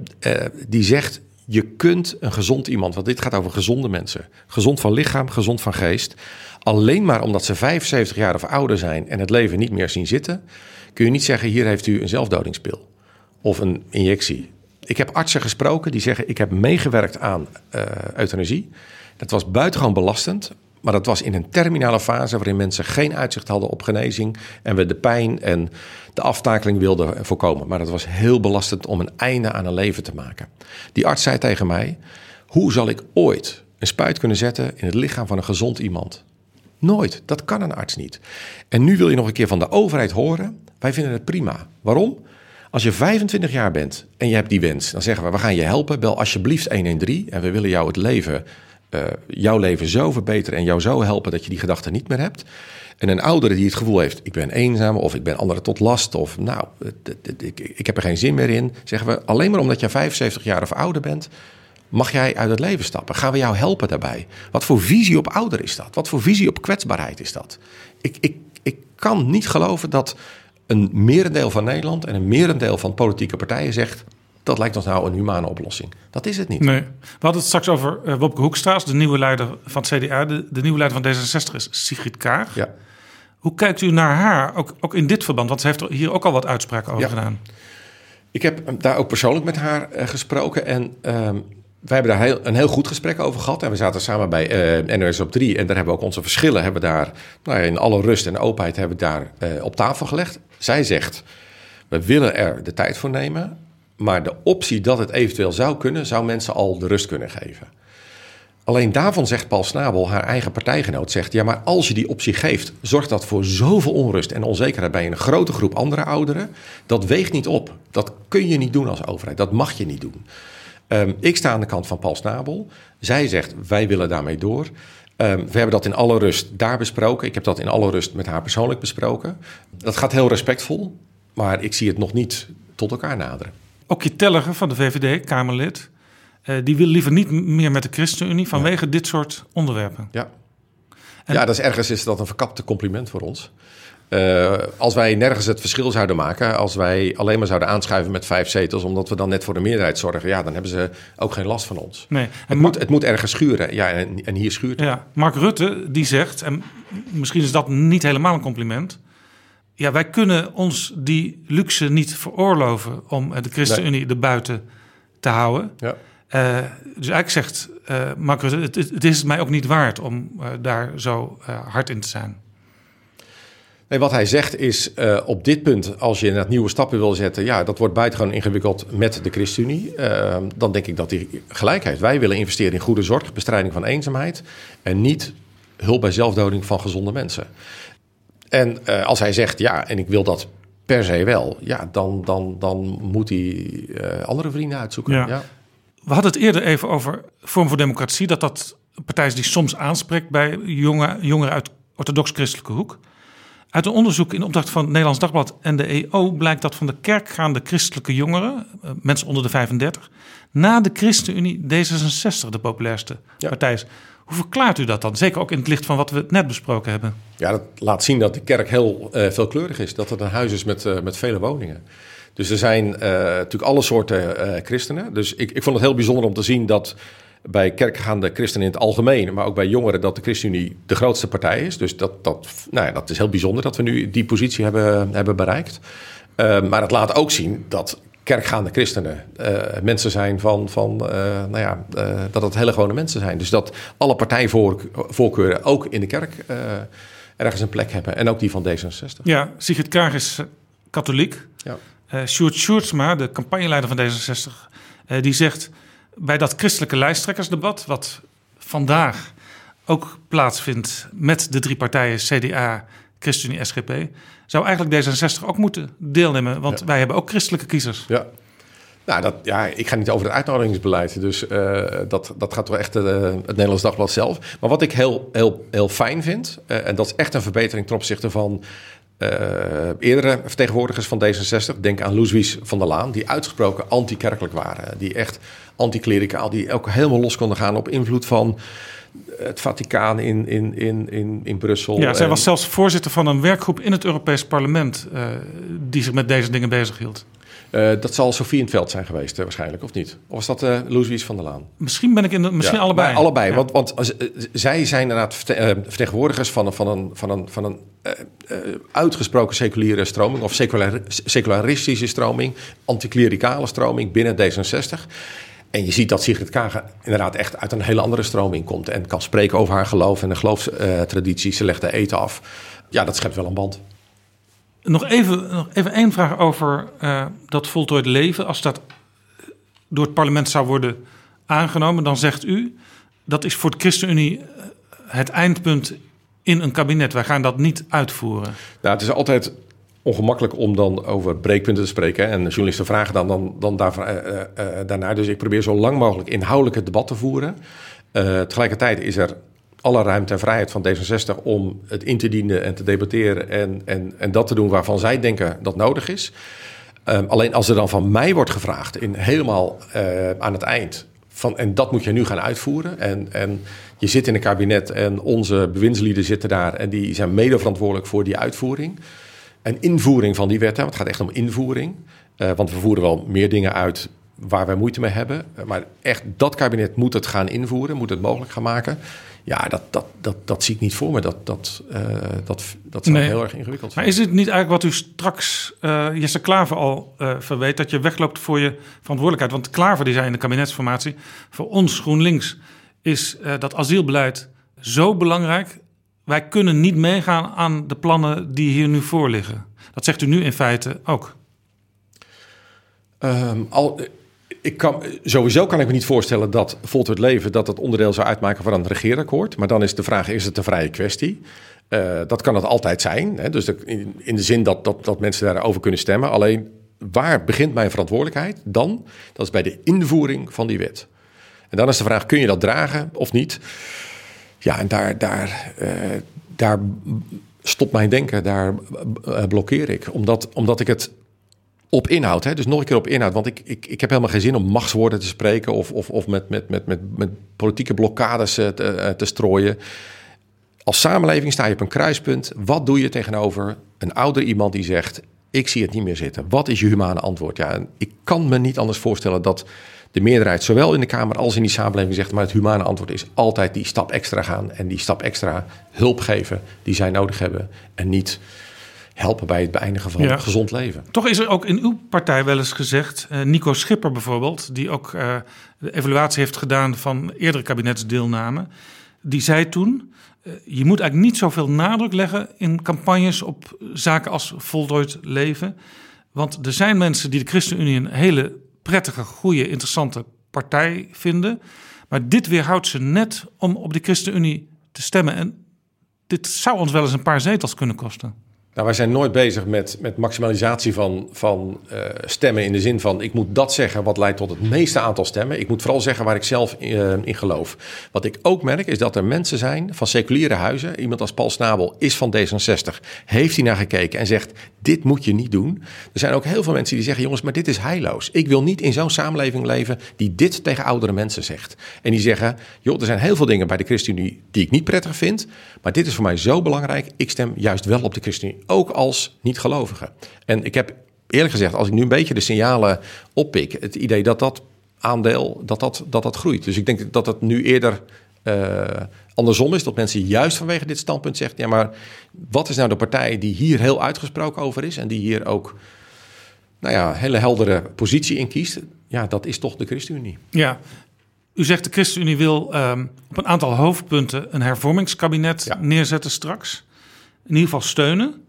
die zegt, je kunt een gezond iemand... want dit gaat over gezonde mensen. Gezond van lichaam, gezond van geest. Alleen maar omdat ze 75 jaar of ouder zijn... en het leven niet meer zien zitten... kun je niet zeggen, hier heeft u een zelfdodingspil. Of een injectie. Ik heb artsen gesproken die zeggen: Ik heb meegewerkt aan eh, euthanasie. Dat was buitengewoon belastend. Maar dat was in een terminale fase waarin mensen geen uitzicht hadden op genezing. En we de pijn en de aftakeling wilden voorkomen. Maar dat was heel belastend om een einde aan een leven te maken. Die arts zei tegen mij: Hoe zal ik ooit een spuit kunnen zetten in het lichaam van een gezond iemand? Nooit. Dat kan een arts niet. En nu wil je nog een keer van de overheid horen: Wij vinden het prima. Waarom? Als je 25 jaar bent en je hebt die wens, dan zeggen we: we gaan je helpen. Bel alsjeblieft 113 en we willen jou het leven, eh, jouw leven zo verbeteren en jou zo helpen dat je die gedachte niet meer hebt. En een oudere die het gevoel heeft: ik ben eenzaam of ik ben anderen tot last of nou, ik, ik heb er geen zin meer in. Zeggen we alleen maar omdat je 75 jaar of ouder bent, mag jij uit het leven stappen? Gaan we jou helpen daarbij? Wat voor visie op ouder is dat? Wat voor visie op kwetsbaarheid is dat? Ik, ik, ik kan niet geloven dat een merendeel van Nederland en een merendeel van politieke partijen zegt... dat lijkt ons nou een humane oplossing. Dat is het niet. Nee. We hadden het straks over uh, Wopke Hoekstra, de nieuwe leider van het CDA. De, de nieuwe leider van D66 is Sigrid Kaag. Ja. Hoe kijkt u naar haar, ook, ook in dit verband? Want ze heeft er hier ook al wat uitspraken over Ja. gedaan. Ik heb daar ook persoonlijk met haar eh, gesproken en ehm, wij hebben daar heel, een heel goed gesprek over gehad. En we zaten samen bij eh NOS op 3 en daar hebben we ook onze verschillen hebben daar, nou ja, in alle rust en openheid hebben we daar eh, op tafel gelegd. Zij zegt, we willen er de tijd voor nemen, maar de optie dat het eventueel zou kunnen, zou mensen al de rust kunnen geven. Alleen daarvan zegt Paul Snabel, haar eigen partijgenoot, zegt... ja, maar als je die optie geeft, zorgt dat voor zoveel onrust en onzekerheid... bij een grote groep andere ouderen. Dat weegt niet op. Dat kun je niet doen als overheid. Dat mag je niet doen. Ehm, ik sta aan de kant van Paul Snabel. Zij zegt, wij willen daarmee door. Ehm, we hebben dat in alle rust daar besproken. Ik heb dat in alle rust met haar persoonlijk besproken. Dat gaat heel respectvol, maar ik zie het nog niet tot elkaar naderen. Ook Telliger van de VVD, Kamerlid... eh, die wil liever niet meer met de ChristenUnie vanwege dit soort onderwerpen. Ja. ja, dat is ergens is dat een verkapte compliment voor ons. Eh, als wij nergens het verschil zouden maken, als wij alleen maar zouden aanschuiven met vijf zetels, omdat we dan net voor de meerderheid zorgen, ja, dan hebben ze ook geen last van ons. Nee. Het, moet, het moet ergens schuren. Ja, en, en hier schuurt het. Ja, Mark Rutte die zegt, en misschien is dat niet helemaal een compliment. Ja, wij kunnen ons die luxe niet veroorloven om de ChristenUnie er buiten te houden. Ja. Eh, dus eigenlijk zegt eh, Mark Rutte, het, is mij ook niet waard om daar zo hard in te zijn. Nee, wat hij zegt is eh, op dit punt, als je inderdaad nieuwe stappen wil zetten, ja, dat wordt buitengewoon ingewikkeld met de ChristenUnie. Eh, dan denk ik dat hij gelijk heeft. Wij willen investeren in goede zorg, bestrijding van eenzaamheid en niet hulp bij zelfdoding van gezonde mensen. En eh, als hij zegt ja, en ik wil dat per se wel, ja, dan, dan, dan moet hij eh, andere vrienden uitzoeken. Ja. Ja. We hadden het eerder even over Vorm voor Democratie, dat dat partij is die soms aanspreekt bij jonge, jongeren uit orthodox-christelijke hoek. Uit een onderzoek in opdracht van het Nederlands Dagblad en de EO blijkt dat van de kerkgaande christelijke jongeren, eh, mensen onder de 35, na de ChristenUnie D66 de populairste partij is. Hoe verklaart u dat dan? Zeker ook in het licht van wat we net besproken hebben. Ja, dat laat zien dat de kerk heel eh, veelkleurig is. Dat het een huis is met, eh, met vele woningen. Dus er zijn natuurlijk alle soorten christenen. Dus ik, ik vond het heel bijzonder om te zien dat bij kerkgaande christenen in het algemeen, maar ook bij jongeren, dat de ChristenUnie de grootste partij is. Dus dat, dat, nou ja, dat is heel bijzonder dat we nu die positie hebben, hebben bereikt. Eh, maar het laat ook zien dat kerkgaande christenen eh, mensen zijn van, van eh, nou ja, dat het hele gewone mensen zijn. Dus dat alle partijvoorkeuren ook in de kerk ergens een plek hebben. En ook die van D66. Ja, Sigrid Kaag is katholiek. Ja. Sjoerd Sjoerdsma, de campagneleider van D66, eh, die zegt bij dat christelijke lijsttrekkersdebat, wat vandaag ook plaatsvindt met de drie partijen CDA, ChristenUnie, SGP, zou eigenlijk D66 ook moeten deelnemen, want wij hebben ook christelijke kiezers. Ja. Nou, dat, ja, ik ga niet over het uitnodigingsbeleid. Dus eh, dat, dat gaat wel echt eh, het Nederlands Dagblad zelf. Maar wat ik heel, heel, heel fijn vind, eh, en dat is echt een verbetering ten opzichte van eerdere vertegenwoordigers van D66. Denk aan Loeswies van der Laan, die uitgesproken anti-kerkelijk waren. Die echt anti-klericaal, die ook helemaal los konden gaan op invloed van het Vaticaan in, in, in, in, in Brussel. Ja, zij En- was zelfs voorzitter van een werkgroep in het Europees Parlement eh, die zich met deze dingen bezighield. Eh, dat zal Sofie in het veld zijn geweest, eh, waarschijnlijk, of niet? Of was dat eh Loeswies van der Laan? Misschien ben ik in de, misschien Ja, allebei. allebei, Ja. want, want als, eh, zij zijn inderdaad verte- eh, vertegenwoordigers van een, van een, van een, van een eh, eh, uitgesproken seculiere stroming... of secular, secularistische stroming, anticlericale stroming binnen D66. En je ziet dat Sigrid Kaag inderdaad echt uit een hele andere stroming komt... en kan spreken over haar geloof en de geloofstraditie. Ze legt de eten af. Ja, dat schept wel een band. Nog even, nog even één vraag over eh, dat voltooid leven. Als dat door het parlement zou worden aangenomen, dan zegt u dat is voor de ChristenUnie eh, het eindpunt in een kabinet. Wij gaan dat niet uitvoeren. Nou, het is altijd ongemakkelijk om dan over breekpunten te spreken. En journalisten vragen dan, dan, dan eh, eh, daarnaar. Dus ik probeer zo lang mogelijk inhoudelijk het debat te voeren. Tegelijkertijd is er alle ruimte en vrijheid van D66 om het in te dienen en te debatteren en, en, en dat te doen waarvan zij denken dat nodig is. Ehm, alleen als er dan van mij wordt gevraagd, in helemaal aan het eind, van, en dat moet je nu gaan uitvoeren. En, en je zit in een kabinet en onze bewindslieden zitten daar en die zijn mede verantwoordelijk voor die uitvoering. Een invoering van die wet. Hè, want het gaat echt om invoering. Uh, want we voeren wel meer dingen uit waar wij moeite mee hebben. Uh, maar echt, dat kabinet moet het gaan invoeren, moet het mogelijk gaan maken. Ja, dat, dat, dat, dat zie ik niet voor me. Dat, dat, uh, dat, dat zou nee. heel erg ingewikkeld zijn. Maar is het niet eigenlijk wat u straks Jesse Klaver al verweet... dat je wegloopt voor je verantwoordelijkheid? Want Klaver die zei in de kabinetsformatie... voor ons GroenLinks is dat asielbeleid zo belangrijk... wij kunnen niet meegaan aan de plannen die hier nu voor liggen. Dat zegt u nu in feite ook. Um, al, ik kan, sowieso kan ik me niet voorstellen dat Voltert Leven dat het onderdeel zou uitmaken van een regeerakkoord. Maar dan is de vraag: is het een vrije kwestie? Uh, dat kan het altijd zijn. Hè? Dus in, in, de zin dat, dat, dat mensen daarover kunnen stemmen. Alleen waar begint mijn verantwoordelijkheid dan? Dat is bij de invoering van die wet. En dan is de vraag: kun je dat dragen of niet? Ja, en daar, daar, uh, daar stopt mijn denken, daar uh, blokkeer ik. Omdat, omdat ik het op inhoud. Hè? Dus nog een keer op inhoud. Want ik, ik, ik heb helemaal geen zin om machtswoorden te spreken of, of, of met, met, met, met, met politieke blokkades te, te strooien. Als samenleving sta je op een kruispunt. Wat doe je tegenover een ouder iemand die zegt: Ik zie het niet meer zitten? Wat is je humane antwoord? Ja, ik kan me niet anders voorstellen dat de meerderheid, zowel in de Kamer als in die samenleving, zegt: Maar het humane antwoord is altijd die stap extra gaan en die stap extra hulp geven die zij nodig hebben. En niet helpen bij het beëindigen van ja. gezond leven. Toch is er ook in uw partij wel eens gezegd, uh, Nico Schipper bijvoorbeeld, die ook uh, de evaluatie heeft gedaan van eerdere kabinetsdeelname, die zei toen: uh, je moet eigenlijk niet zoveel nadruk leggen in campagnes op zaken als voltooid leven. Want er zijn mensen die de ChristenUnie een hele prettige, goede, interessante partij vinden. Maar dit weerhoudt ze net om op de ChristenUnie te stemmen. En dit zou ons wel eens een paar zetels kunnen kosten. Nou, wij zijn nooit bezig met, met maximalisatie van, van uh, stemmen in de zin van ik moet dat zeggen wat leidt tot het meeste aantal stemmen. Ik moet vooral zeggen waar ik zelf uh, in geloof. Wat ik ook merk is dat er mensen zijn van seculiere huizen. Iemand als Paul Snabel is van D66. Heeft hij naar gekeken en zegt dit moet je niet doen. Er zijn ook heel veel mensen die zeggen jongens maar dit is heilloos. Ik wil niet in zo'n samenleving leven die dit tegen oudere mensen zegt. En die zeggen joh er zijn heel veel dingen bij de ChristenUnie die ik niet prettig vind. Maar dit is voor mij zo belangrijk. Ik stem juist wel op de ChristenUnie ook als niet-gelovige. En ik heb eerlijk gezegd, als ik nu een beetje de signalen oppik, het idee dat dat aandeel dat dat, dat, dat groeit. Dus ik denk dat het nu eerder uh, andersom is, dat mensen juist vanwege dit standpunt zeggen: ja, maar wat is nou de partij die hier heel uitgesproken over is en die hier ook nou ja, hele heldere positie in kiest? Ja, dat is toch de ChristenUnie. Ja. U zegt de ChristenUnie wil um, op een aantal hoofdpunten een hervormingskabinet ja. neerzetten straks. In ieder geval steunen.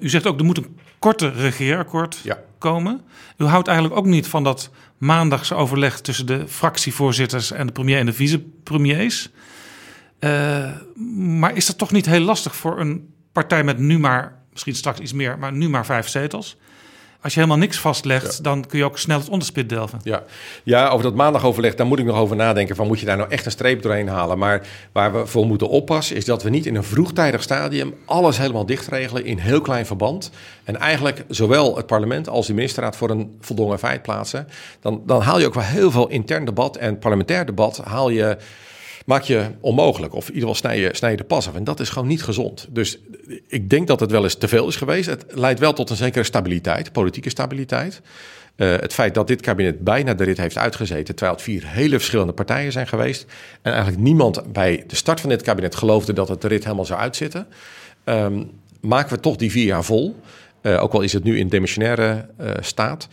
U zegt ook, er moet een korte regeerakkoord ja. komen. U houdt eigenlijk ook niet van dat maandagse overleg tussen de fractievoorzitters en de premier en de vicepremiers. Uh, maar is dat toch niet heel lastig voor een partij met nu maar, misschien straks iets meer, maar nu maar vijf zetels? Als je helemaal niks vastlegt, ja. dan kun je ook snel het onderspit delven. Ja. ja, over dat maandagoverleg, daar moet ik nog over nadenken. Van moet je daar nou echt een streep doorheen halen? Maar waar we voor moeten oppassen, is dat we niet in een vroegtijdig stadium alles helemaal dichtregelen in heel klein verband. En eigenlijk zowel het parlement als de ministerraad voor een voldongen feit plaatsen. Dan, dan haal je ook wel heel veel intern debat en parlementair debat haal je maak je onmogelijk. Of in ieder geval snij je, snij je de pas af. En dat is gewoon niet gezond. Dus ik denk dat het wel eens te veel is geweest. Het leidt wel tot een zekere stabiliteit, politieke stabiliteit. Uh, het feit dat dit kabinet bijna de rit heeft uitgezeten, terwijl het vier hele verschillende partijen zijn geweest. En eigenlijk niemand bij de start van dit kabinet geloofde dat het de rit helemaal zou uitzitten. Um, maken we toch die vier jaar vol. Uh, ook al is het nu in demissionaire uh, staat.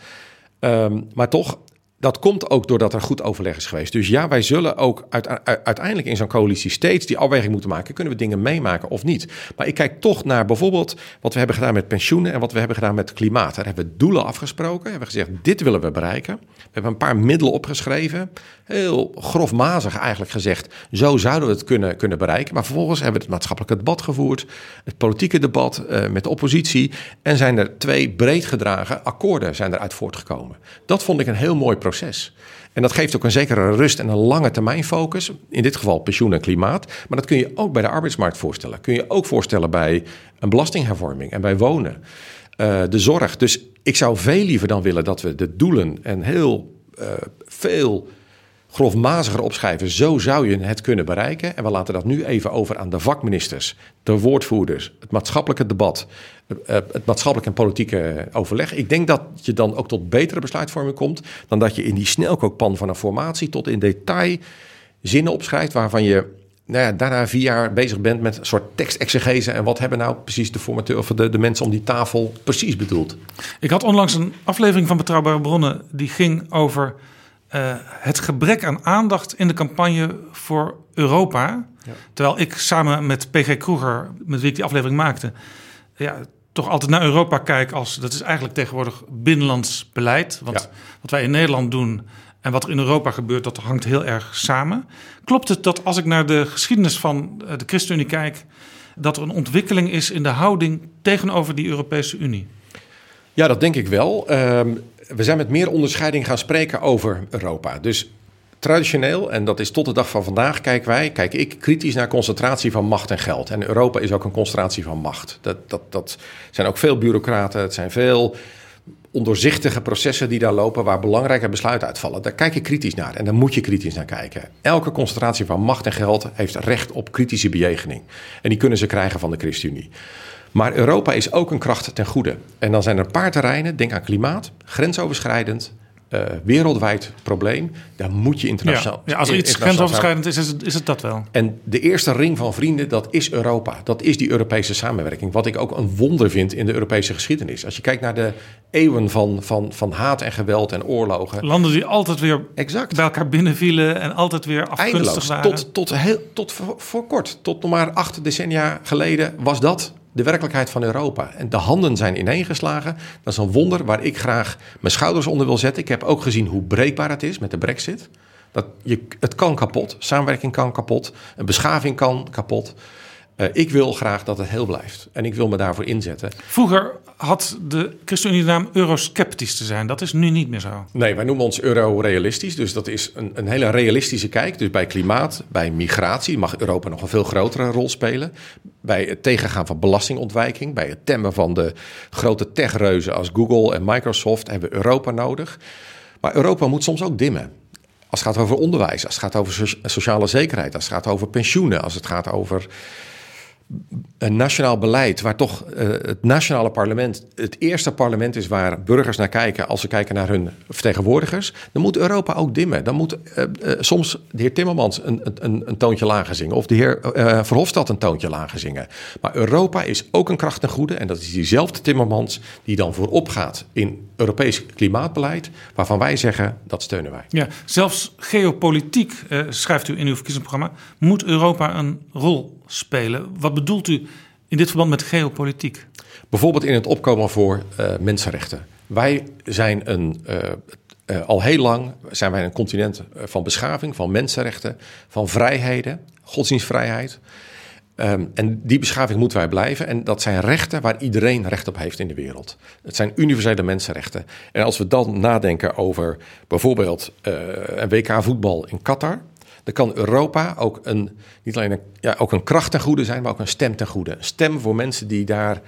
Um, maar toch, dat komt ook doordat er goed overleg is geweest. Dus ja, wij zullen ook uiteindelijk in zo'n coalitie steeds die afweging moeten maken. Kunnen we dingen meemaken of niet? Maar ik kijk toch naar bijvoorbeeld wat we hebben gedaan met pensioenen en wat we hebben gedaan met klimaat. Daar hebben we doelen afgesproken. Hebben gezegd, dit willen we bereiken. We hebben een paar middelen opgeschreven. Heel grofmazig eigenlijk gezegd, zo zouden we het kunnen, kunnen bereiken. Maar vervolgens hebben we het maatschappelijke debat gevoerd. Het politieke debat uh, met de oppositie. En zijn er twee breed gedragen akkoorden zijn eruit voortgekomen. Dat vond ik een heel mooi proces. En dat geeft ook een zekere rust en een lange termijn focus. In dit geval pensioen en klimaat. Maar dat kun je ook bij de arbeidsmarkt voorstellen. Kun je ook voorstellen bij een belastinghervorming en bij wonen. Uh, de zorg. Dus ik zou veel liever dan willen dat we de doelen en heel uh, veel grofmaziger opschrijven. Zo zou je het kunnen bereiken. En we laten dat nu even over aan de vakministers, de woordvoerders, het maatschappelijke debat, eh, het maatschappelijk en politieke overleg. Ik denk dat je dan ook tot betere besluitvorming komt dan dat je in die snelkookpan van een formatie tot in detail zinnen opschrijft waarvan je nou ja, daarna vier jaar bezig bent met een soort tekstexegese. En wat hebben nou precies de formateur of de, de mensen om die tafel precies bedoeld? Ik had onlangs een aflevering van Betrouwbare Bronnen die ging over uh, het gebrek aan aandacht in de campagne voor Europa. Ja. Terwijl ik samen met PG Kroeger, met wie ik die aflevering maakte, ja, toch altijd naar Europa kijk als dat is eigenlijk tegenwoordig binnenlands beleid. Want ja. wat wij in Nederland doen en wat er in Europa gebeurt, dat hangt heel erg samen. Klopt het dat als ik naar de geschiedenis van eh, de ChristenUnie kijk, dat er een ontwikkeling is in de houding tegenover die Europese Unie? Ja, dat denk ik wel. Um, we zijn met meer onderscheiding gaan spreken over Europa. Dus traditioneel, en dat is tot de dag van vandaag, kijken wij, kijk ik kritisch naar concentratie van macht en geld. En Europa is ook een concentratie van macht. Dat, dat, dat zijn ook veel bureaucraten, het zijn veel ondoorzichtige processen die daar lopen, waar belangrijke besluiten uitvallen. Daar kijk je kritisch naar en daar moet je kritisch naar kijken. Elke concentratie van macht en geld heeft recht op kritische bejegening. En die kunnen ze krijgen van de ChristenUnie. Maar Europa is ook een kracht ten goede. En dan zijn er een paar terreinen, denk aan klimaat, grensoverschrijdend, uh, wereldwijd probleem. Daar moet je internationaal. Ja, ja als er iets grensoverschrijdend is, is het, is het dat wel. En de eerste ring van vrienden, dat is Europa. Dat is die Europese samenwerking. Wat ik ook een wonder vind in de Europese geschiedenis. Als je kijkt naar de eeuwen van, van, van haat en geweld en oorlogen. Landen die altijd weer exact. bij elkaar binnenvielen en altijd weer afgunstig Eindeloos. waren. Tot, tot, heel, tot voor, voor kort, tot nog maar acht decennia geleden was dat de werkelijkheid van Europa. En de handen zijn ineengeslagen. Dat is een wonder waar ik graag mijn schouders onder wil zetten. Ik heb ook gezien hoe breekbaar het is met de brexit. Dat je, het kan kapot. Samenwerking kan kapot. Een beschaving kan kapot. Uh, ik wil graag dat het heel blijft. En ik wil me daarvoor inzetten. Vroeger had de ChristenUnie de naam eurosceptisch te zijn. Dat is nu niet meer zo. Nee, wij noemen ons euro-realistisch. Dus dat is een, een hele realistische kijk. Dus bij klimaat, bij migratie mag Europa nog een veel grotere rol spelen. Bij het tegengaan van belastingontwijking. Bij het temmen van de grote techreuzen als Google en Microsoft hebben we Europa nodig. Maar Europa moet soms ook dimmen. Als het gaat over onderwijs, als het gaat over sociale zekerheid, als het gaat over pensioenen, als het gaat over een nationaal beleid, waar toch uh, het nationale parlement het eerste parlement is waar burgers naar kijken als ze kijken naar hun vertegenwoordigers, dan moet Europa ook dimmen. Dan moet uh, uh, soms de heer Timmermans een, een, een, toontje lager zingen of de heer Verhofstadt een toontje lager zingen. Maar Europa is ook een kracht en goede en dat is diezelfde Timmermans die dan voorop gaat in Europees klimaatbeleid, waarvan wij zeggen dat steunen wij. Ja, zelfs geopolitiek, schrijft u in uw verkiezingsprogramma, moet Europa een rol spelen. Wat bedoelt u in dit verband met geopolitiek? Bijvoorbeeld in het opkomen voor uh, mensenrechten. Wij zijn een, uh, uh, al heel lang zijn wij een continent van beschaving, van mensenrechten, van vrijheden, godsdienstvrijheid. Um, en die beschaving moeten wij blijven. En dat zijn rechten waar iedereen recht op heeft in de wereld. Het zijn universele mensenrechten. En als we dan nadenken over bijvoorbeeld WK voetbal in Qatar dan kan Europa ook een, niet alleen een, ja, ook een kracht ten goede zijn, maar ook een stem ten goede. Een stem voor mensen die daar,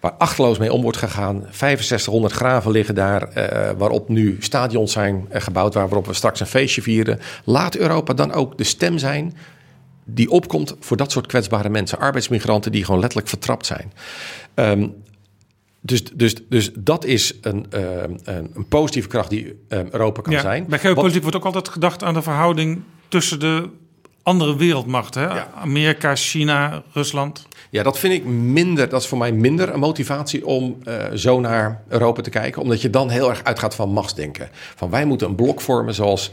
waar achterloos mee om wordt gegaan. 6500 graven liggen daar, uh, waarop nu stadions zijn uh, gebouwd, waarop we straks een feestje vieren. Laat Europa dan ook de stem zijn die opkomt voor dat soort kwetsbare mensen. Arbeidsmigranten die gewoon letterlijk vertrapt zijn. Um, dus, dus, dus dat is een, uh, een, een, positieve kracht die Europa kan ja, zijn. Bij geopolitiek wordt ook altijd gedacht aan de verhouding tussen de andere wereldmachten. Hè? Amerika, China, Rusland. Ja, dat vind ik minder. Dat is voor mij minder een motivatie om uh, zo naar Europa te kijken. Omdat je dan heel erg uitgaat van machtsdenken. Van wij moeten een blok vormen zoals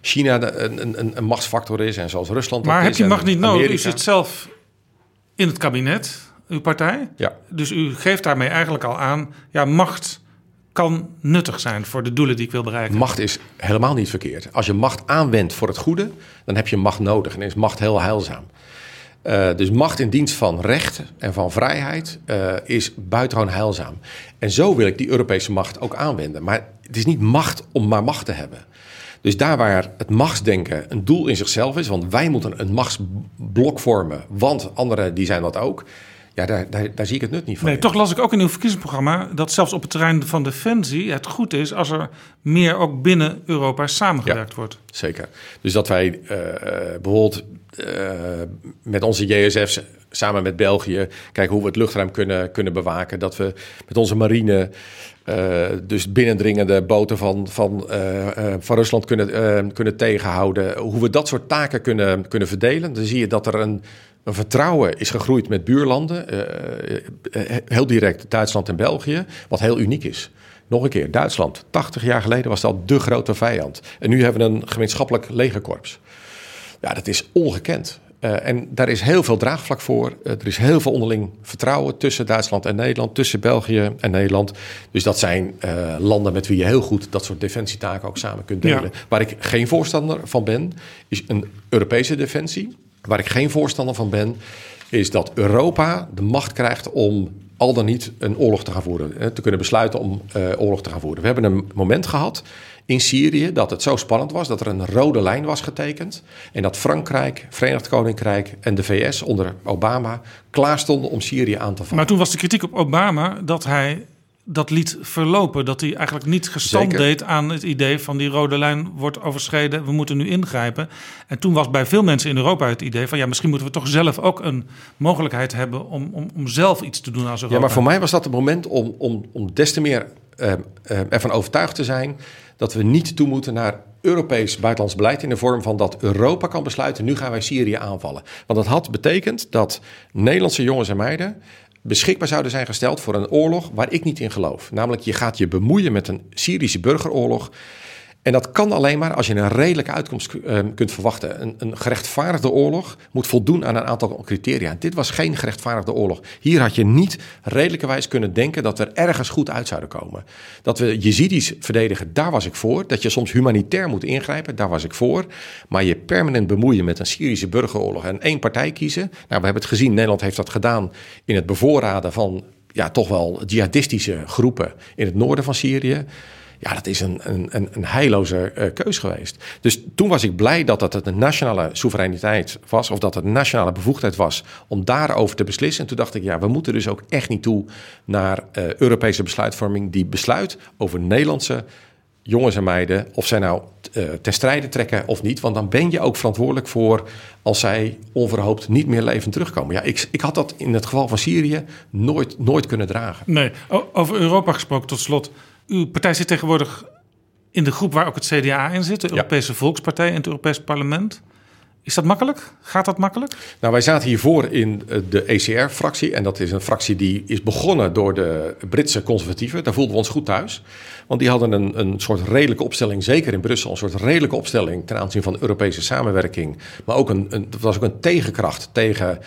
China een, een, een machtsfactor is en zoals Rusland. Maar heb je macht niet nodig? U zit zelf in het kabinet, uw partij. Ja. Dus u geeft daarmee eigenlijk al aan, ja, macht kan nuttig zijn voor de doelen die ik wil bereiken. Macht is helemaal niet verkeerd. Als je macht aanwendt voor het goede, dan heb je macht nodig en is macht heel heilzaam. Uh, dus macht in dienst van recht en van vrijheid uh, is buitengewoon heilzaam. En zo wil ik die Europese macht ook aanwenden. Maar het is niet macht om maar macht te hebben. Dus daar waar het machtsdenken een doel in zichzelf is, want wij moeten een machtsblok vormen, want anderen die zijn dat ook Ja, daar, daar, daar zie ik het nut niet van. Nee, toch las ik ook in uw verkiezingsprogramma dat zelfs op het terrein van defensie het goed is als er meer ook binnen Europa samengewerkt wordt. Zeker. Dus dat wij uh, bijvoorbeeld uh, met onze JSF's samen met België kijken hoe we het luchtruim kunnen, kunnen bewaken. Dat we met onze marine uh, dus binnendringende boten van, van, uh, uh, van Rusland kunnen, kunnen tegenhouden. Hoe we dat soort taken kunnen, kunnen verdelen. Dan zie je dat er een, een vertrouwen is gegroeid met buurlanden. heel direct Duitsland en België, wat heel uniek is. Nog een keer, Duitsland. 80 jaar geleden was dat de grote vijand. En nu hebben we een gemeenschappelijk legerkorps. Ja, dat is ongekend. Uh, en daar is heel veel draagvlak voor. Uh, er is heel veel onderling vertrouwen tussen Duitsland en Nederland, tussen België en Nederland. Dus dat zijn uh, landen met wie je heel goed dat soort defensietaken ook samen kunt delen. Ja. Waar ik geen voorstander van ben, is een Europese defensie. Waar ik geen voorstander van ben, is dat Europa de macht krijgt om al dan niet een oorlog te gaan voeren. Te kunnen besluiten om oorlog te gaan voeren. We hebben een moment gehad in Syrië dat het zo spannend was dat er een rode lijn was getekend. En dat Frankrijk, Verenigd Koninkrijk en de VS onder Obama klaar stonden om Syrië aan te vallen. Maar toen was de kritiek op Obama dat hij dat liet verlopen. Dat hij eigenlijk niet gestand Zeker. deed aan het idee van die rode lijn wordt overschreden. We moeten nu ingrijpen. En toen was bij veel mensen in Europa het idee van ja, misschien moeten we toch zelf ook een mogelijkheid hebben om, om, om zelf iets te doen als Europa. Ja, maar voor mij was dat het moment om, om, om des te meer uh, uh, ervan overtuigd te zijn dat we niet toe moeten naar Europees buitenlands beleid in de vorm van dat Europa kan besluiten, nu gaan wij Syrië aanvallen. Want dat had betekend dat Nederlandse jongens en meiden beschikbaar zouden zijn gesteld voor een oorlog waar ik niet in geloof. Namelijk, je gaat je bemoeien met een Syrische burgeroorlog en dat kan alleen maar als je een redelijke uitkomst uh, kunt verwachten. Een, een, gerechtvaardigde oorlog moet voldoen aan een aantal criteria. Dit was geen gerechtvaardigde oorlog. Hier had je niet redelijkerwijs kunnen denken dat we er ergens goed uit zouden komen. Dat we Jezidis verdedigen, daar was ik voor. Dat je soms humanitair moet ingrijpen, daar was ik voor. Maar je permanent bemoeien met een Syrische burgeroorlog en één partij kiezen. Nou, we hebben het gezien, Nederland heeft dat gedaan in het bevoorraden van ja, toch wel jihadistische groepen in het noorden van Syrië. Ja, dat is een, een, een heilloze uh, keus geweest. Dus toen was ik blij dat dat een nationale soevereiniteit was, of dat het nationale bevoegdheid was om daarover te beslissen. En toen dacht ik, ja, we moeten dus ook echt niet toe naar uh, Europese besluitvorming die besluit over Nederlandse jongens en meiden, of zij nou uh, ten strijde trekken of niet. Want dan ben je ook verantwoordelijk voor als zij onverhoopt niet meer levend terugkomen. Ja, ik, ik had dat in het geval van Syrië nooit, nooit kunnen dragen. Nee, over Europa gesproken tot slot. Uw partij zit tegenwoordig in de groep waar ook het CDA in zit, de Europese ja. Volkspartij in het Europees Parlement. Is dat makkelijk? Gaat dat makkelijk? Nou, wij zaten hiervoor in de ECR-fractie. En dat is een fractie die is begonnen door de Britse conservatieven. Daar voelden we ons goed thuis. Want die hadden een, een soort redelijke opstelling, zeker in Brussel, een soort redelijke opstelling ten aanzien van Europese samenwerking. Maar ook een, een, dat was ook een tegenkracht tegen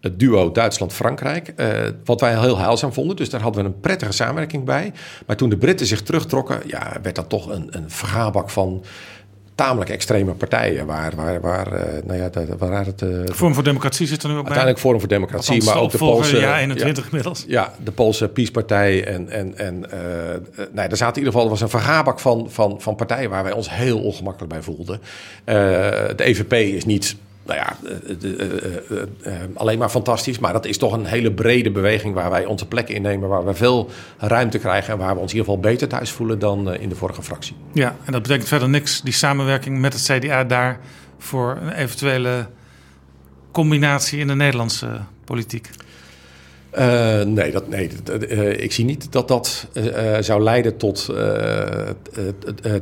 het duo Duitsland-Frankrijk. Uh, wat wij heel heilzaam vonden. Dus daar hadden we een prettige samenwerking bij. Maar toen de Britten zich terugtrokken, ja, werd dat toch een, een vergaarbak van tamelijk extreme partijen. Waar, waar, waar uh, nou ja, waar het. Uh, Vorm voor Democratie zit er nu ook bij. Uiteindelijk Forum voor Democratie, Althans, maar ook de Poolse. Ja, 21 ja, inmiddels. Ja, de Poolse Peace-partij. En, en, en uh, nee, er zaten in ieder geval was een vergaarbak van, van, van partijen waar wij ons heel ongemakkelijk bij voelden. de EVP is niet nou ja, uh, uh, alleen maar fantastisch. Maar dat is toch een hele brede beweging waar wij onze plek innemen. Waar we veel ruimte krijgen en waar we ons in ieder geval beter thuis voelen dan in de vorige fractie. Ja, en dat betekent verder niks, die samenwerking met het CDA daar voor een eventuele combinatie in de Nederlandse politiek. Uh, nee, dat, nee uh, ik zie niet dat dat uh, zou leiden tot,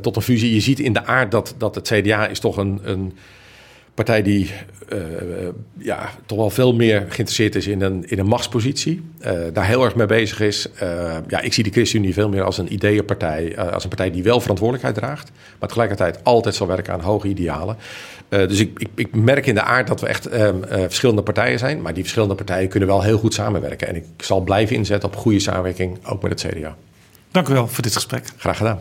tot een fusie. Je ziet in de aard dat, dat het CDA is toch een, een partij die uh, ja, toch wel veel meer geïnteresseerd is in een, in een machtspositie. Uh, daar heel erg mee bezig is. Uh, ja, ik zie de ChristenUnie veel meer als een ideeënpartij. als een partij die wel verantwoordelijkheid draagt. Maar tegelijkertijd altijd zal werken aan hoge idealen. dus ik, ik, ik, merk in de aard dat we echt verschillende partijen zijn. Maar die verschillende partijen kunnen wel heel goed samenwerken. En ik zal blijven inzetten op goede samenwerking, ook met het CDA. Dank u wel voor dit gesprek. Graag gedaan.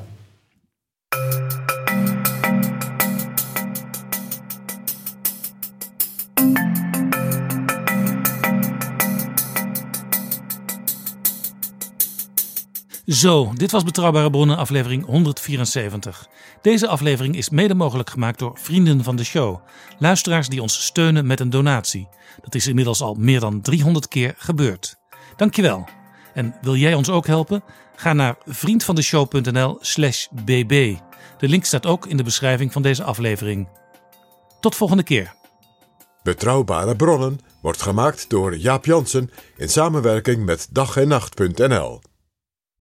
Zo, dit was Betrouwbare Bronnen, aflevering 174. Deze aflevering is mede mogelijk gemaakt door vrienden van de show. Luisteraars die ons steunen met een donatie. Dat is inmiddels al meer dan 300 keer gebeurd. Dankjewel. En wil jij ons ook helpen? Ga naar vriendvandeshow.nl/slash bb. De link staat ook in de beschrijving van deze aflevering. Tot volgende keer. Betrouwbare bronnen wordt gemaakt door Jaap Jansen in samenwerking met dag en nacht.nl.